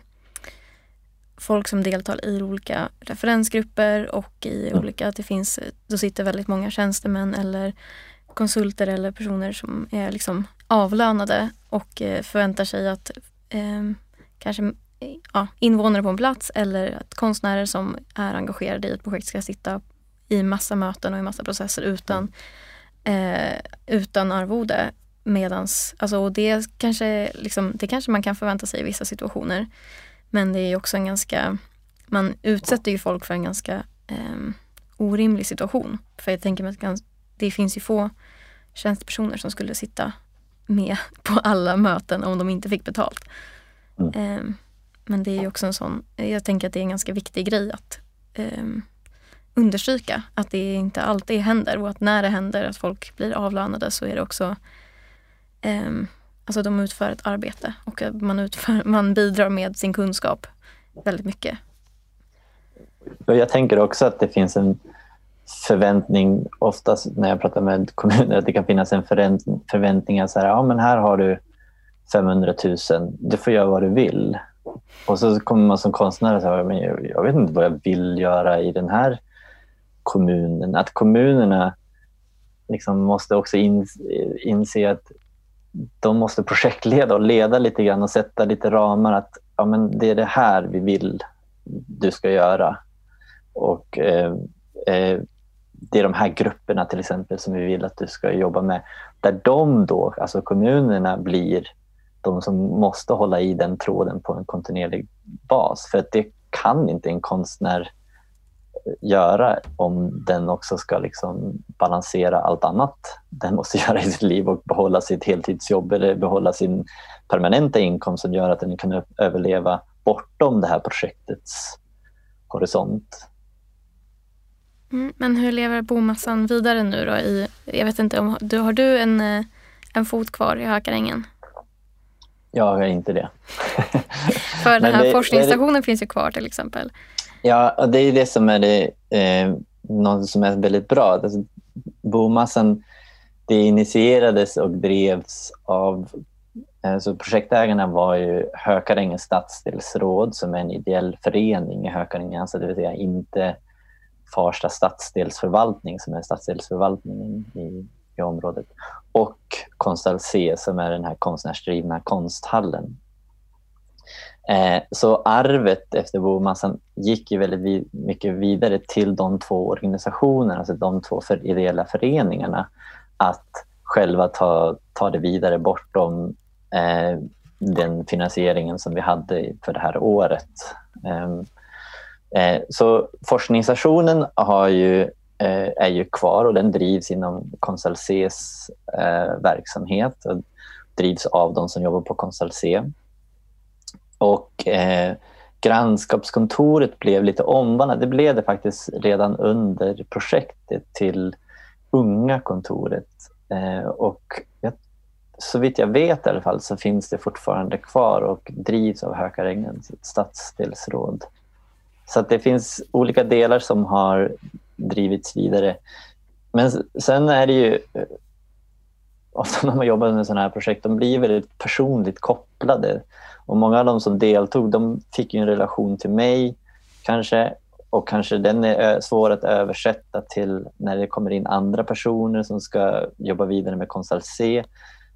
folk som deltar i olika referensgrupper och i mm. olika, att det finns, då sitter väldigt många tjänstemän eller konsulter eller personer som är liksom avlönade och eh, förväntar sig att eh, kanske ja, invånare på en plats eller att konstnärer som är engagerade i ett projekt ska sitta i massa möten och i massa processer utan, eh, utan arvode. Medans, alltså, det, kanske, liksom, det kanske man kan förvänta sig i vissa situationer. Men det är också en ganska, man utsätter ju folk för en ganska eh, orimlig situation. För jag tänker mig att det finns ju få tjänstepersoner som skulle sitta med på alla möten om de inte fick betalt. Mm. Eh, men det är ju också en sån, jag tänker att det är en ganska viktig grej att eh, understryka att det inte alltid händer och att när det händer att folk blir avlönade så är det också eh, Alltså de utför ett arbete och man, utför, man bidrar med sin kunskap väldigt mycket. Jag tänker också att det finns en förväntning, oftast när jag pratar med kommuner, att det kan finnas en förväntning att så här, ja, men här har du 500 000, du får göra vad du vill. Och så kommer man som konstnär och säger, men jag vet inte vad jag vill göra i den här kommunen. Att kommunerna liksom måste också inse att de måste projektleda och leda lite grann och sätta lite ramar. att ja, men Det är det här vi vill du ska göra. Och eh, eh, Det är de här grupperna till exempel som vi vill att du ska jobba med. Där de då, alltså kommunerna, blir de som måste hålla i den tråden på en kontinuerlig bas. För att det kan inte en konstnär göra om den också ska liksom balansera allt annat den måste göra i sitt liv och behålla sitt heltidsjobb eller behålla sin permanenta inkomst som gör att den kan överleva bortom det här projektets horisont. Mm, men hur lever bomassan vidare nu då? I, jag vet inte, om, du, har du en, eh, en fot kvar i Hökarängen? Jag har inte det. För den här det, forskningsstationen det, finns ju kvar till exempel. Ja, och det är det som är det, eh, något som är väldigt bra. Alltså, bomassan det initierades och drevs av alltså projektägarna var ju Hökarängens stadsdelsråd som är en ideell förening i Hökarängen, alltså det vill säga inte Farsta stadsdelsförvaltning som är stadsdelsförvaltningen i, i området. Och Konsthall C som är den här konstnärsdrivna konsthallen. Eh, så arvet efter Bomassan gick ju väldigt mycket vidare till de två organisationerna, alltså de två för ideella föreningarna, att själva ta, ta det vidare bortom eh, den finansieringen som vi hade för det här året. Ehm, eh, så forskningsstationen har ju, eh, är ju kvar och den drivs inom Consalces eh, verksamhet och drivs av de som jobbar på Consalce. Och eh, grannskapskontoret blev lite omvandlat. Det blev det faktiskt redan under projektet till unga kontoret. Eh, och jag, så vitt jag vet i alla fall så finns det fortfarande kvar och drivs av Hökarängens stadsdelsråd. Så att det finns olika delar som har drivits vidare. Men sen är det ju eh, ofta när man jobbar med sådana här projekt, de blir väldigt personligt kopplade. Och många av de som deltog de fick en relation till mig kanske och kanske den är svår att översätta till när det kommer in andra personer som ska jobba vidare med Konsult C.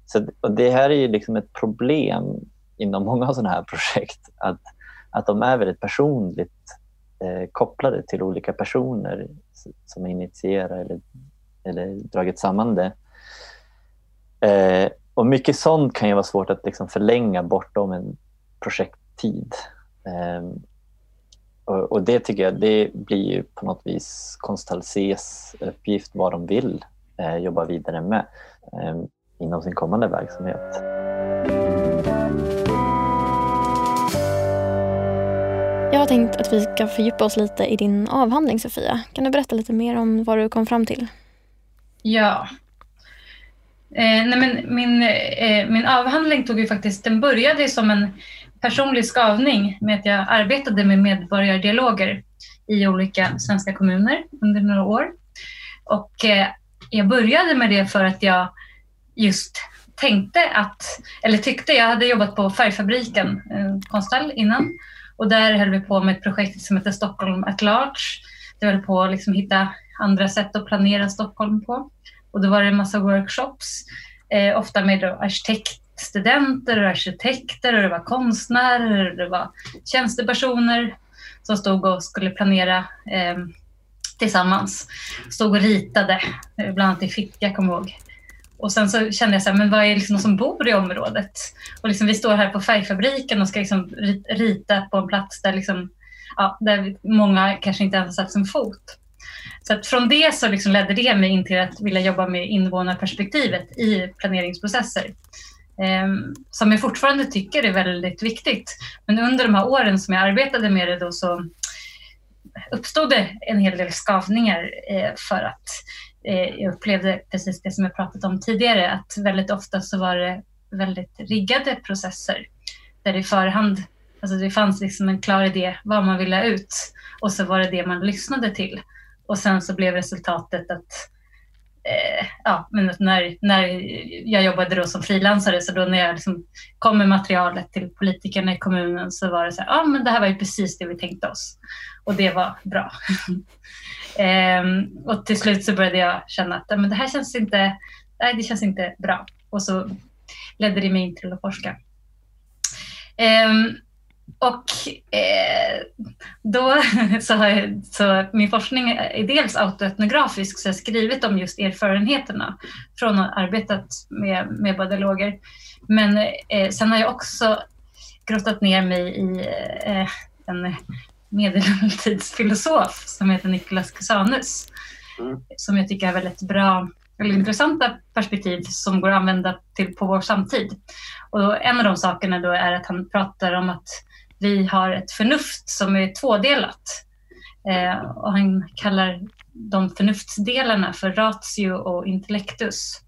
Så, och det här är ju liksom ett problem inom många sådana här projekt att, att de är väldigt personligt eh, kopplade till olika personer som initierar eller, eller dragit samman det. Eh, och mycket sånt kan ju vara svårt att liksom förlänga bortom en projekttid. Eh, och, det tycker jag det blir ju på något vis Konstalses uppgift vad de vill eh, jobba vidare med eh, inom sin kommande verksamhet. Jag har tänkt att vi ska fördjupa oss lite i din avhandling Sofia. Kan du berätta lite mer om vad du kom fram till? Ja, Eh, nej men min, eh, min avhandling tog ju faktiskt, den började som en personlig skavning med att jag arbetade med medborgardialoger i olika svenska kommuner under några år. Och eh, jag började med det för att jag just tänkte att, eller tyckte, jag hade jobbat på Färgfabriken, eh, Konsthall, innan och där höll vi på med ett projekt som heter Stockholm at large. Det höll på att liksom hitta andra sätt att planera Stockholm på. Och då var det en massa workshops, eh, ofta med arkitekter, studenter, och arkitekter och det var konstnärer och det var tjänstepersoner som stod och skulle planera eh, tillsammans. Stod och ritade, eh, bland annat i Fittja, kommer jag ihåg. Och sen så kände jag så här, men vad är liksom som bor i området? Och liksom vi står här på färgfabriken och ska liksom rita på en plats där, liksom, ja, där många kanske inte ens har satt sin fot. Så att från det så liksom ledde det mig in till att vilja jobba med invånarperspektivet i planeringsprocesser. Ehm, som jag fortfarande tycker är väldigt viktigt. Men under de här åren som jag arbetade med det då så uppstod det en hel del skavningar eh, för att eh, jag upplevde precis det som jag pratat om tidigare, att väldigt ofta så var det väldigt riggade processer där i förhand, alltså det fanns liksom en klar idé vad man ville ha ut och så var det det man lyssnade till. Och sen så blev resultatet att eh, ja, men när, när jag jobbade då som frilansare, så då när jag liksom kom med materialet till politikerna i kommunen så var det så här, ja men det här var ju precis det vi tänkte oss. Och det var bra. eh, och till slut så började jag känna att men det här känns inte, nej, det känns inte bra. Och så ledde det mig in till att forska. Ehm, och eh, då så har jag, så min forskning är dels autoetnografisk, så jag har skrivit om just erfarenheterna från att ha arbetat med, med badologer. Men eh, sen har jag också grottat ner mig i eh, en medeltidsfilosof som heter Niklas Cusanus, mm. som jag tycker har väldigt bra eller intressanta perspektiv som går att använda till, på vår samtid. Och en av de sakerna då är att han pratar om att vi har ett förnuft som är tvådelat. Eh, och han kallar de förnuftsdelarna för ratio och intellectus.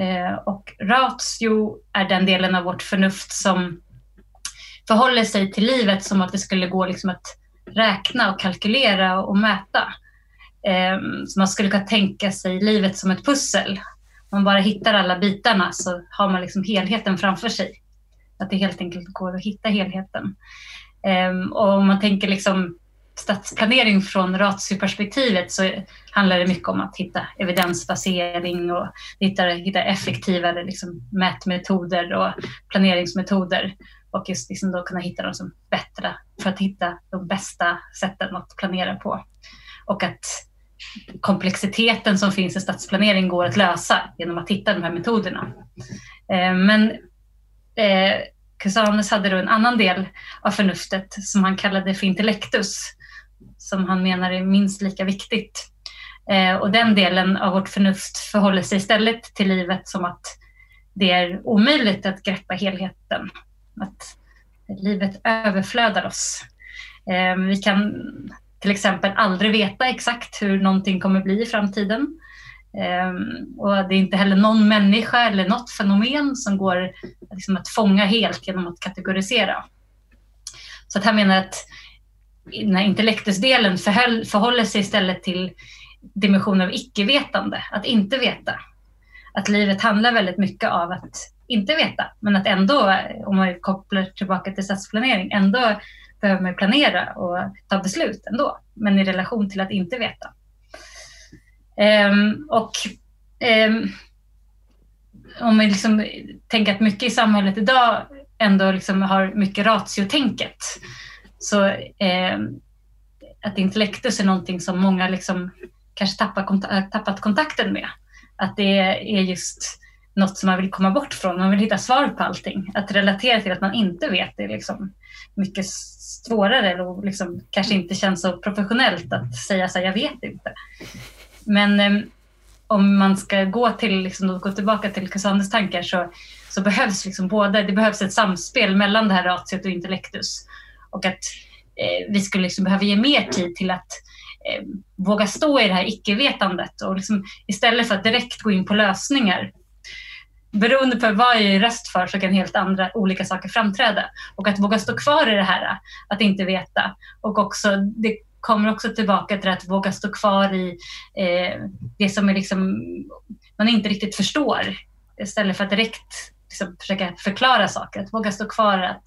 Eh, och ratio är den delen av vårt förnuft som förhåller sig till livet som att det skulle gå liksom att räkna och kalkylera och mäta. Eh, så man skulle kunna tänka sig livet som ett pussel. Om man bara hittar alla bitarna så har man liksom helheten framför sig. Att det helt enkelt går att hitta helheten. Ehm, och om man tänker liksom stadsplanering från ratioperspektivet så handlar det mycket om att hitta evidensbasering och hitta, hitta effektivare liksom mätmetoder och planeringsmetoder och just liksom då kunna hitta de som bättre för att hitta de bästa sätten att planera på. Och att komplexiteten som finns i stadsplanering går att lösa genom att hitta de här metoderna. Ehm, men eh, Cusanus hade då en annan del av förnuftet som han kallade för intellectus, som han menar är minst lika viktigt. Eh, och den delen av vårt förnuft förhåller sig istället till livet som att det är omöjligt att greppa helheten. Att livet överflödar oss. Eh, vi kan till exempel aldrig veta exakt hur någonting kommer bli i framtiden. Ehm, och det är inte heller någon människa eller något fenomen som går liksom, att fånga helt genom att kategorisera. Så att han menar att den här intellektusdelen förhöll, förhåller sig istället till dimensionen av icke-vetande, att inte veta. Att livet handlar väldigt mycket av att inte veta, men att ändå, om man kopplar tillbaka till stadsplanering, ändå behöver man planera och ta beslut ändå, men i relation till att inte veta. Um, och um, om vi liksom tänker att mycket i samhället idag ändå liksom har mycket ratiotänket. Så eh, att intellektus är någonting som många liksom kanske tappar kont äh, tappat kontakten med. Att det är just något som man vill komma bort från. Man vill hitta svar på allting. Att relatera till att man inte vet är liksom mycket svårare och liksom kanske inte känns så professionellt att säga så här, jag vet inte. Men eh, om man ska gå, till, liksom, gå tillbaka till Casanders tankar så, så behövs liksom både, det behövs ett samspel mellan det här ratiot och intellektus. Och att eh, vi skulle liksom behöva ge mer tid till att eh, våga stå i det här icke-vetandet och liksom, istället för att direkt gå in på lösningar beroende på vad jag är röst för så kan helt andra olika saker framträda. Och att våga stå kvar i det här, att inte veta. Och också, det kommer också tillbaka till att våga stå kvar i eh, det som är liksom, man inte riktigt förstår istället för att direkt liksom försöka förklara saker. Att våga stå kvar att,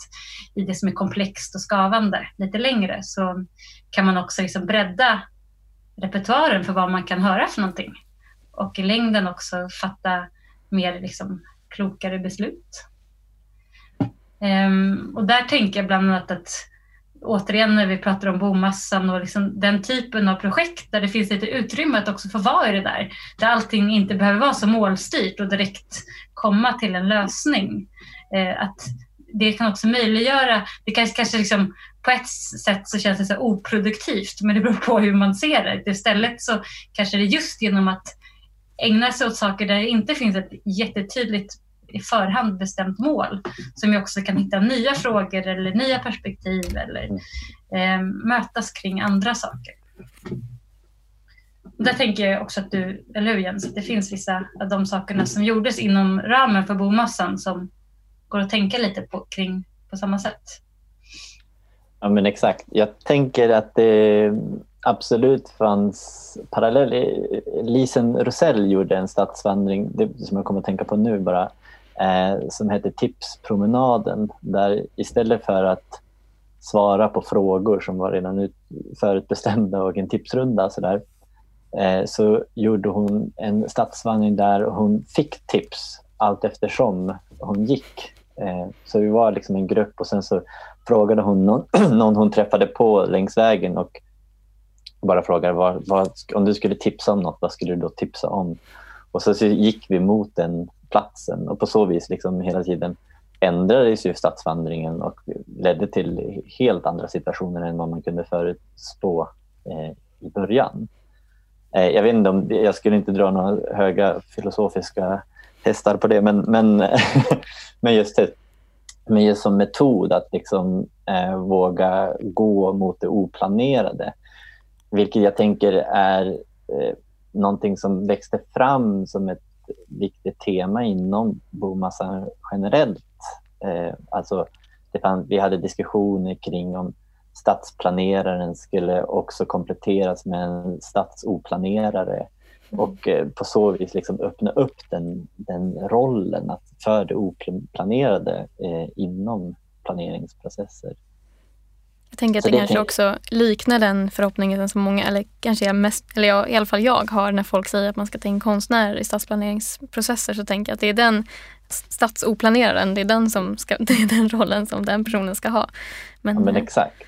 i det som är komplext och skavande lite längre så kan man också liksom bredda repertoaren för vad man kan höra för någonting. Och i längden också fatta mer liksom klokare beslut. Um, och där tänker jag bland annat att återigen när vi pratar om bomassan och liksom den typen av projekt där det finns lite utrymme att också få vara i det där. Där allting inte behöver vara så målstyrt och direkt komma till en lösning. Eh, att det kan också möjliggöra, det kanske, kanske liksom på ett sätt så känns det så oproduktivt, men det beror på hur man ser det. Istället så kanske det är just genom att ägna sig åt saker där det inte finns ett jättetydligt i förhand bestämt mål som vi också kan hitta nya frågor eller nya perspektiv eller mm. eh, mötas kring andra saker. Där tänker jag också att du, eller hur Jens, att det finns vissa av de sakerna som gjordes inom ramen för bomassan som går att tänka lite på, kring på samma sätt. Ja men exakt. Jag tänker att det absolut fanns parallell. Lisen Rosell gjorde en stadsvandring, det som jag kommer att tänka på nu bara, eh, som heter Tipspromenaden. Där istället för att svara på frågor som var redan ut, förutbestämda och en tipsrunda så, där, eh, så gjorde hon en stadsvandring där hon fick tips allt eftersom hon gick. Eh, så vi var liksom en grupp och sen så frågade hon någon, någon hon träffade på längs vägen och bara frågade vad, vad, om du skulle tipsa om något, vad skulle du då tipsa om? Och så, så gick vi mot en platsen och på så vis liksom hela tiden ändrades ju stadsvandringen och ledde till helt andra situationer än vad man kunde förutspå eh, i början. Eh, jag vet inte om, jag skulle inte dra några höga filosofiska hästar på det, men, men, men just det, men just som metod att liksom, eh, våga gå mot det oplanerade. Vilket jag tänker är eh, någonting som växte fram som ett viktigt tema inom bomassan generellt. Eh, alltså, det fann, vi hade diskussioner kring om stadsplaneraren skulle också kompletteras med en stadsoplanerare mm. och eh, på så vis liksom öppna upp den, den rollen att för det oplanerade eh, inom planeringsprocesser. Jag tänker att det, det kanske också liknar den förhoppningen som många, eller kanske jag mest, eller jag, i alla fall jag har när folk säger att man ska ta in konstnärer i stadsplaneringsprocesser så tänker jag att det är den stadsoplaneraren, det är den, som ska, det är den rollen som den personen ska ha. Men, ja, men eh, exakt.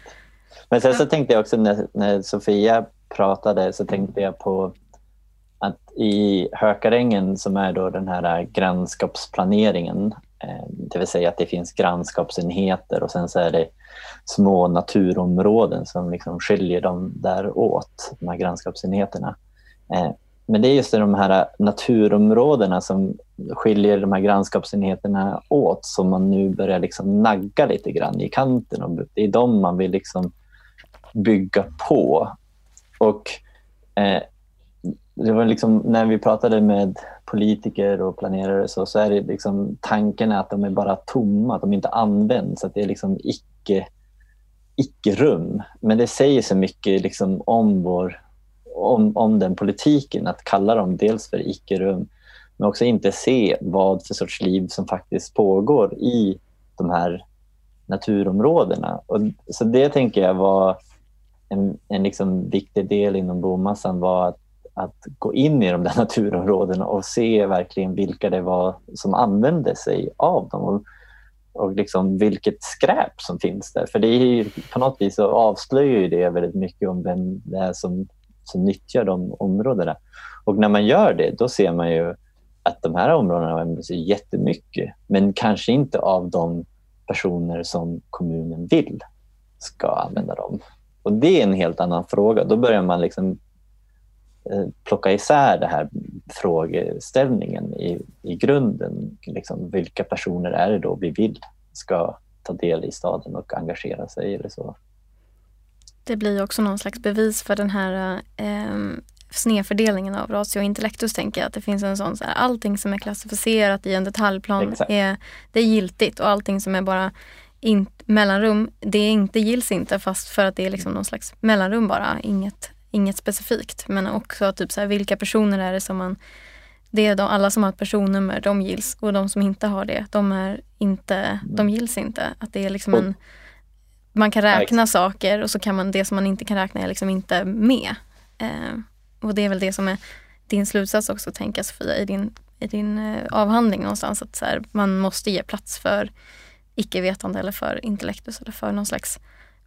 Men sen så tänkte jag också när, när Sofia pratade så tänkte jag på att i Hökarängen som är då den här grannskapsplaneringen, eh, det vill säga att det finns grannskapsenheter och sen så är det små naturområden som liksom skiljer dem där åt, de här grannskapsenheterna. Eh, men det är just de här naturområdena som skiljer de här grannskapsenheterna åt som man nu börjar liksom nagga lite grann i kanten. Och det är de man vill liksom bygga på. Och eh, det var liksom, när vi pratade med politiker och planerare så, så är det liksom, tanken att de är bara tomma, att de inte används. Att det är liksom icke, icke-rum. Men det säger så mycket liksom om, vår, om, om den politiken, att kalla dem dels för icke-rum men också inte se vad för sorts liv som faktiskt pågår i de här naturområdena. Och, så det tänker jag var en, en liksom viktig del inom bomassan var att, att gå in i de där naturområdena och se verkligen vilka det var som använde sig av dem och, liksom vilket skräp som finns där. För det är ju, på något vis så avslöjar det väldigt mycket om vem det är som, som nyttjar de områdena. Och när man gör det, då ser man ju att de här områdena använder sig jättemycket, men kanske inte av de personer som kommunen vill ska använda dem. Och det är en helt annan fråga. Då börjar man liksom plocka isär den här frågeställningen i, i grunden. Liksom, vilka personer är det då vi vill ska ta del i staden och engagera sig eller så. Det blir också någon slags bevis för den här eh, snedfördelningen av ratio intellectus tänker jag. Att det finns en sån, så här, allting som är klassificerat i en detaljplan är, det är giltigt och allting som är bara in, mellanrum, det är inte, gills inte fast för att det är liksom någon slags mellanrum bara, inget, inget specifikt. Men också typ så här, vilka personer är det som man det är de, alla som har ett personnummer, de gills och de som inte har det, de, är inte, de gills inte. Att det är liksom en, man kan räkna saker och så kan man det som man inte kan räkna är liksom inte med. Eh, och det är väl det som är din slutsats också, tänka Sofia, i din, i din eh, avhandling någonstans. Att så här, man måste ge plats för icke-vetande eller för intellektus eller för någon slags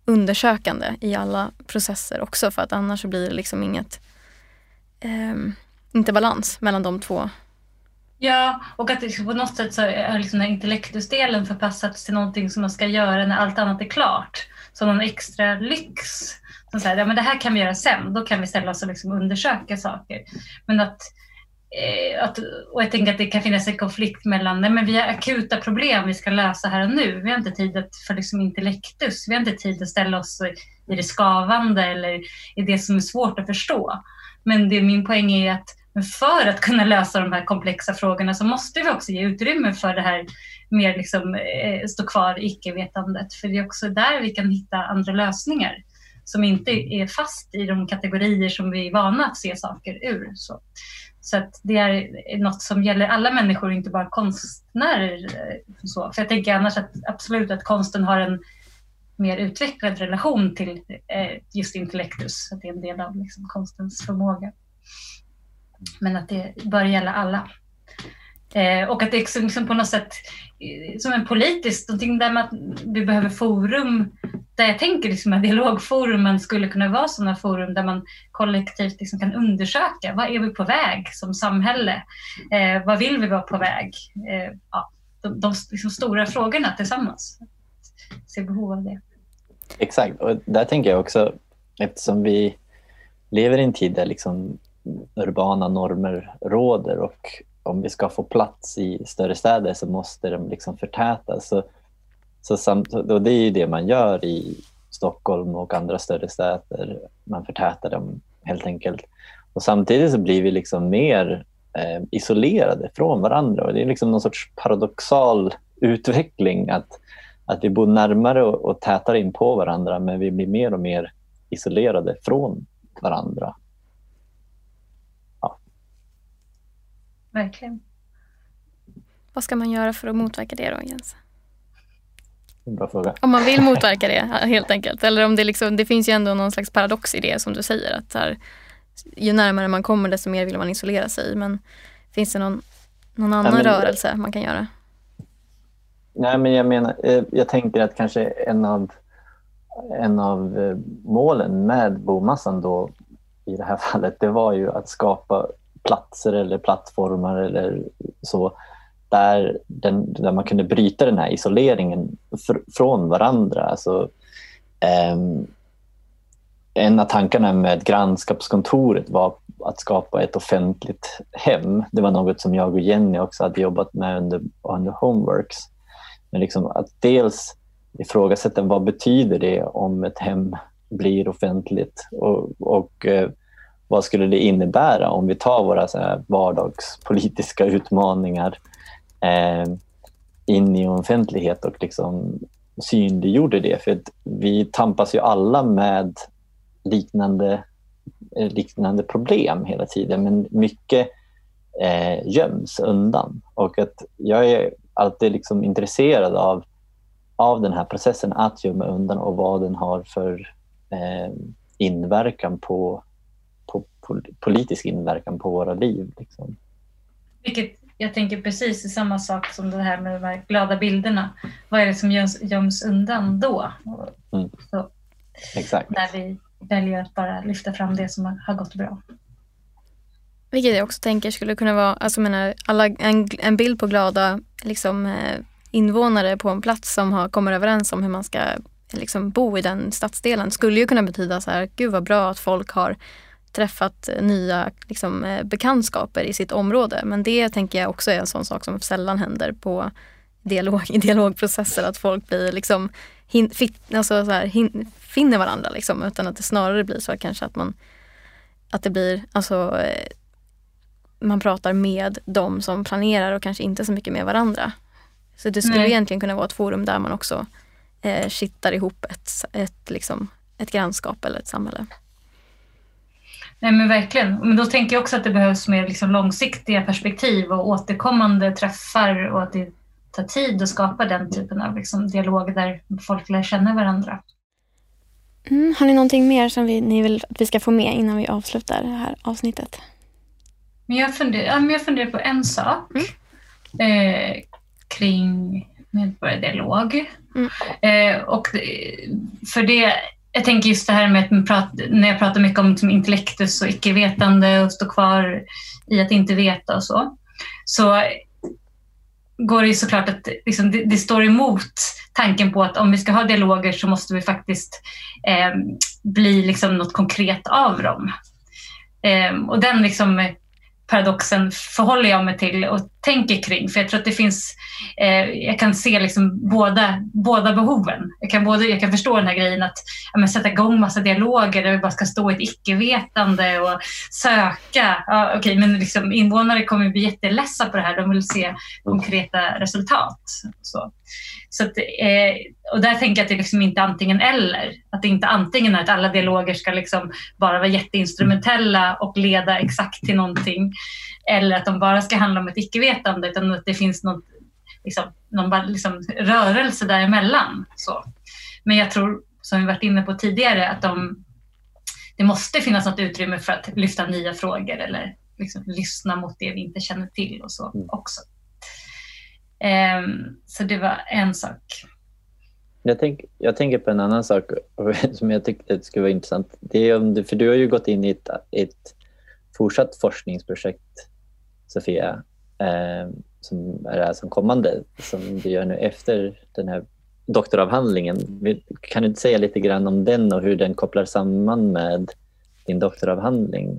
undersökande i alla processer också för att annars blir det liksom inget, eh, inte balans mellan de två Ja, och att liksom på något sätt så är liksom den intellektusdelen förpassats till någonting som man ska göra när allt annat är klart. Som någon extra lyx. Som säger, ja, men det här kan vi göra sen, då kan vi ställa oss och liksom undersöka saker. Men att, Eh, att, och jag tänker att det kan finnas en konflikt mellan, nej men vi har akuta problem vi ska lösa här och nu. Vi har inte tid för liksom intellektus, vi har inte tid att ställa oss i det skavande eller i det som är svårt att förstå. Men det, min poäng är att för att kunna lösa de här komplexa frågorna så måste vi också ge utrymme för det här mer liksom, eh, stå kvar i icke-vetandet. För det är också där vi kan hitta andra lösningar som inte är fast i de kategorier som vi är vana att se saker ur. Så, så att det är något som gäller alla människor, inte bara konstnärer. Så. För jag tänker annars att absolut att konsten har en mer utvecklad relation till eh, just intellektus, att det är en del av liksom, konstens förmåga. Men att det bör gälla alla. Eh, och att det är liksom på något sätt eh, som en politisk, någonting där man, vi behöver forum, där jag tänker liksom att dialogforumen skulle kunna vara sådana forum där man kollektivt liksom kan undersöka, vad är vi på väg som samhälle? Eh, vad vill vi vara på väg? Eh, ja, de, de liksom stora frågorna tillsammans. Se behov av det. Exakt, och där tänker jag också, eftersom vi lever i en tid där liksom urbana normer råder och om vi ska få plats i större städer så måste de liksom förtätas. Så, så samt, och det är ju det man gör i Stockholm och andra större städer. Man förtätar dem helt enkelt. Och samtidigt så blir vi liksom mer eh, isolerade från varandra. Och det är liksom någon sorts paradoxal utveckling att, att vi bor närmare och, och tätare in på varandra men vi blir mer och mer isolerade från varandra. verkligen. Vad ska man göra för att motverka det då, Jens? Bra fråga. Om man vill motverka det helt enkelt. Eller om det, liksom, det finns ju ändå någon slags paradox i det som du säger. Att här, ju närmare man kommer desto mer vill man isolera sig. Men finns det någon, någon annan men, rörelse man kan göra? Nej, men jag menar, eh, jag tänker att kanske en av, en av eh, målen med bomassan då i det här fallet, det var ju att skapa platser eller plattformar eller så där, den, där man kunde bryta den här isoleringen fr från varandra. Alltså, um, en av tankarna med grannskapskontoret var att skapa ett offentligt hem. Det var något som jag och Jenny också hade jobbat med under, under Homeworks. Men liksom att dels ifrågasätta vad betyder det om ett hem blir offentligt och, och eh, vad skulle det innebära om vi tar våra så här vardagspolitiska utmaningar eh, Eh, in i offentlighet och liksom synliggjorde det? För vi tampas ju alla med liknande, eh, liknande problem hela tiden, men mycket eh, göms undan. Och att jag är alltid liksom intresserad av, av den här processen att gömma undan och vad den har för eh, inverkan på på politisk inverkan på våra liv. Liksom. Vilket jag tänker precis samma sak som det här med de här glada bilderna. Vad är det som göms, göms undan då? Mm. Så, Exakt. När vi väljer att bara lyfta fram det som har gått bra. Vilket jag också tänker skulle kunna vara, alltså menar, alla, en, en bild på glada liksom, eh, invånare på en plats som har, kommer överens om hur man ska liksom, bo i den stadsdelen skulle ju kunna betyda så här, gud vad bra att folk har träffat nya liksom, eh, bekantskaper i sitt område. Men det tänker jag också är en sån sak som sällan händer på dialog, i dialogprocesser. Att folk blir liksom, hin, fit, alltså så här, hin, finner varandra. Liksom, utan att det snarare blir så kanske att man att det blir, alltså eh, man pratar med de som planerar och kanske inte så mycket med varandra. Så det skulle Nej. egentligen kunna vara ett forum där man också eh, kittar ihop ett, ett, liksom, ett grannskap eller ett samhälle. Nej men verkligen. Men då tänker jag också att det behövs mer liksom långsiktiga perspektiv och återkommande träffar och att det tar tid att skapa den typen av liksom dialog där folk lär känna varandra. Mm, har ni någonting mer som vi, ni vill att vi ska få med innan vi avslutar det här avsnittet? Men jag, funderar, ja, men jag funderar på en sak mm. eh, kring medborgardialog. Mm. Eh, och för det jag tänker just det här med att prat, när jag pratar mycket om liksom intellektus och icke-vetande och stå kvar i att inte veta och så. så går det ju såklart att liksom, det, det, står emot tanken på att om vi ska ha dialoger så måste vi faktiskt eh, bli liksom något konkret av dem. Eh, och den liksom, paradoxen förhåller jag mig till och tänker kring. För jag tror att det finns, eh, jag kan se liksom båda, båda behoven. Jag kan, både, jag kan förstå den här grejen att ja, sätta igång massa dialoger där vi bara ska stå i ett icke-vetande och söka. Ja, okay, men liksom, invånare kommer bli jätteledsa på det här. De vill se konkreta resultat. Så. Så att, eh, och där tänker jag att det liksom inte antingen eller. Att det inte antingen är att alla dialoger ska liksom bara vara jätteinstrumentella och leda exakt till någonting. Eller att de bara ska handla om ett icke-vetande utan att det finns något, liksom, någon liksom, rörelse däremellan. Så. Men jag tror, som vi varit inne på tidigare, att de, det måste finnas något utrymme för att lyfta nya frågor eller liksom, lyssna mot det vi inte känner till och så mm. också. Um, så det var en sak. Jag, tänk, jag tänker på en annan sak som jag tyckte skulle vara intressant. Det är om du, för du har ju gått in i ett, ett fortsatt forskningsprojekt, Sofia, eh, som är här som kommande, som du gör nu efter den här doktoravhandlingen. Kan du inte säga lite grann om den och hur den kopplar samman med din doktoravhandling?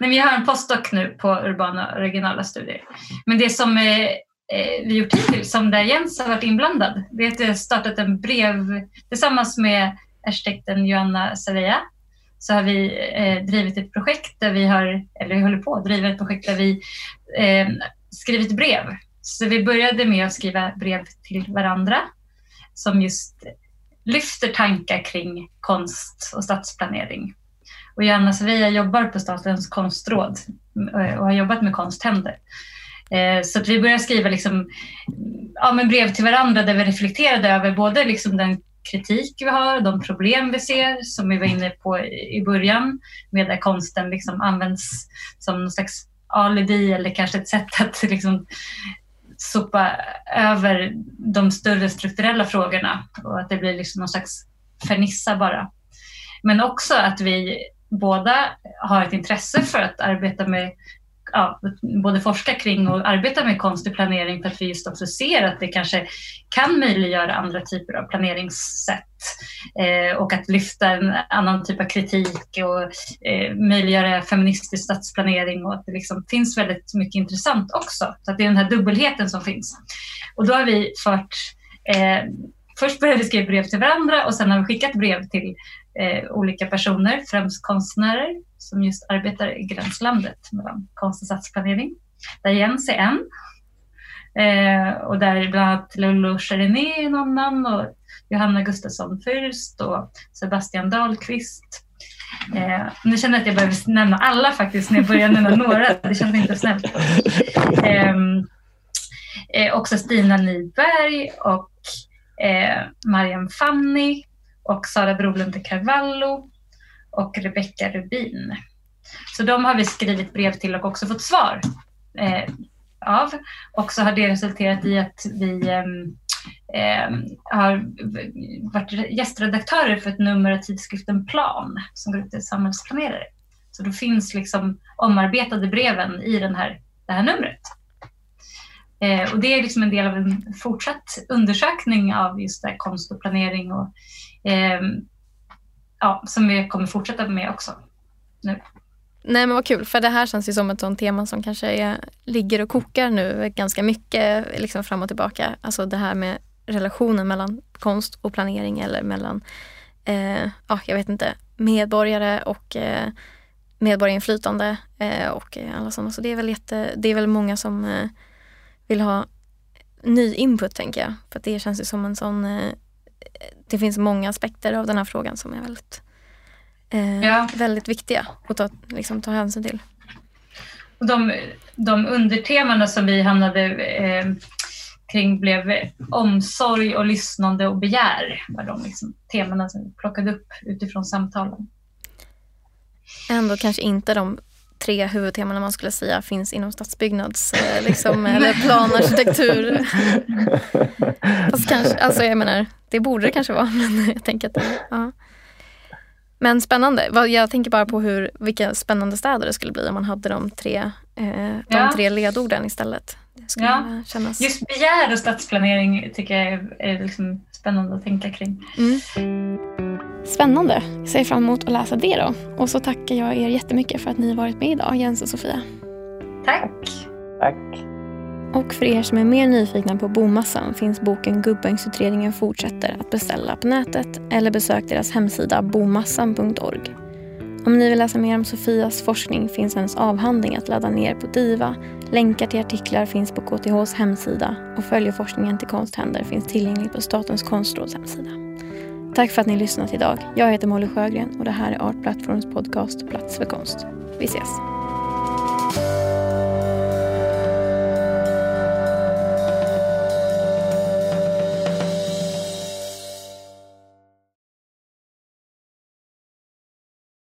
Nej, vi har en postdoc nu på urbana och regionala studier. Men det som eh, eh vi gjort hittills som där Jens har varit inblandad. Det är att jag startat en brev tillsammans med arkitekten Joanna Savea så har vi eh, drivit ett projekt där vi har, eller vi håller på att driva ett projekt där vi eh, skrivit brev. Så vi började med att skriva brev till varandra som just lyfter tankar kring konst och stadsplanering. Och Johanna Sevilla jobbar på Statens konstråd eh, och har jobbat med konsthänder. Eh, så att vi började skriva liksom, ja, men brev till varandra där vi reflekterade över både liksom den kritik vi har, de problem vi ser som vi var inne på i början med där konsten liksom används som någon slags alibi eller kanske ett sätt att liksom sopa över de större strukturella frågorna och att det blir liksom någon slags fernissa bara. Men också att vi båda har ett intresse för att arbeta med ja, både forska kring och arbeta med konstig planering för att vi just också ser att det kanske kan möjliggöra andra typer av planeringssätt eh, och att lyfta en annan typ av kritik och eh, möjliggöra feministisk stadsplanering och att det liksom finns väldigt mycket intressant också. Så att det är den här dubbelheten som finns. Och då har vi fört eh, Först började vi skriva brev till varandra och sen har vi skickat brev till eh, olika personer, främst konstnärer som just arbetar i gränslandet mellan konst och stadsplanering. Där Jens är en. Eh, och där bland annat Lollo Cherené är någon annan och Johanna Gustafsson Fürst och Sebastian Dahlqvist. Eh, nu känner jag att jag behöver nämna alla faktiskt när jag börjar nämna några. Det känns inte snällt. Eh, eh, också Stina Nyberg och eh, Mariam Fanny och Sara Brolund de Carvalho och Rebecca Rubin. Så de har vi skrivit brev till och också fått svar eh, av. Och så har det resulterat i att vi eh, har varit gästredaktörer för ett nummer av tidskriften Plan som går ut till samhällsplanerare. Så då finns liksom omarbetade breven i den här, det här numret. Eh, och det är liksom en del av en fortsatt undersökning av just det konst och planering och, Ehm, ja, som vi kommer fortsätta med också nu. Nej men vad kul, för det här känns ju som ett sånt tema som kanske är, ligger och kokar nu ganska mycket liksom fram och tillbaka. Alltså det här med relationen mellan konst och planering eller mellan, eh, ja jag vet inte, medborgare och eh, medborgarinflytande eh, och alla sådana. Så det är väl, jätte, det är väl många som eh, vill ha ny input tänker jag. För det känns ju som en sån, eh, det finns många aspekter av den här frågan som är väldigt, eh, ja. väldigt viktiga att ta, liksom, ta hänsyn till. De, de undertemana som vi hamnade eh, kring blev omsorg och lyssnande och begär. var de liksom, temana som vi plockade upp utifrån samtalen. Ändå kanske inte de tre huvudteman man skulle säga finns inom stadsbyggnads eh, liksom, eller planarkitektur. Fast kanske, alltså jag menar, det borde det kanske vara. Men jag tänker att ja. Men spännande. Jag tänker bara på hur, vilka spännande städer det skulle bli om man hade de tre de ja. tre ledorden istället. Ja. kännas... Just begär och stadsplanering tycker jag är, är liksom spännande att tänka kring. Mm. Spännande. Jag ser fram emot att läsa det då. Och så tackar jag er jättemycket för att ni har varit med idag, Jens och Sofia. Tack. Tack. Och för er som är mer nyfikna på bomassan finns boken Gubbängsutredningen fortsätter att beställa på nätet eller besök deras hemsida bomassan.org. Om ni vill läsa mer om Sofias forskning finns hennes avhandling att ladda ner på DIVA. Länkar till artiklar finns på KTHs hemsida och Följeforskningen till konsthänder finns tillgänglig på Statens konstråds hemsida. Tack för att ni lyssnat idag. Jag heter Molly Sjögren och det här är Art Platforms podcast Plats för konst. Vi ses!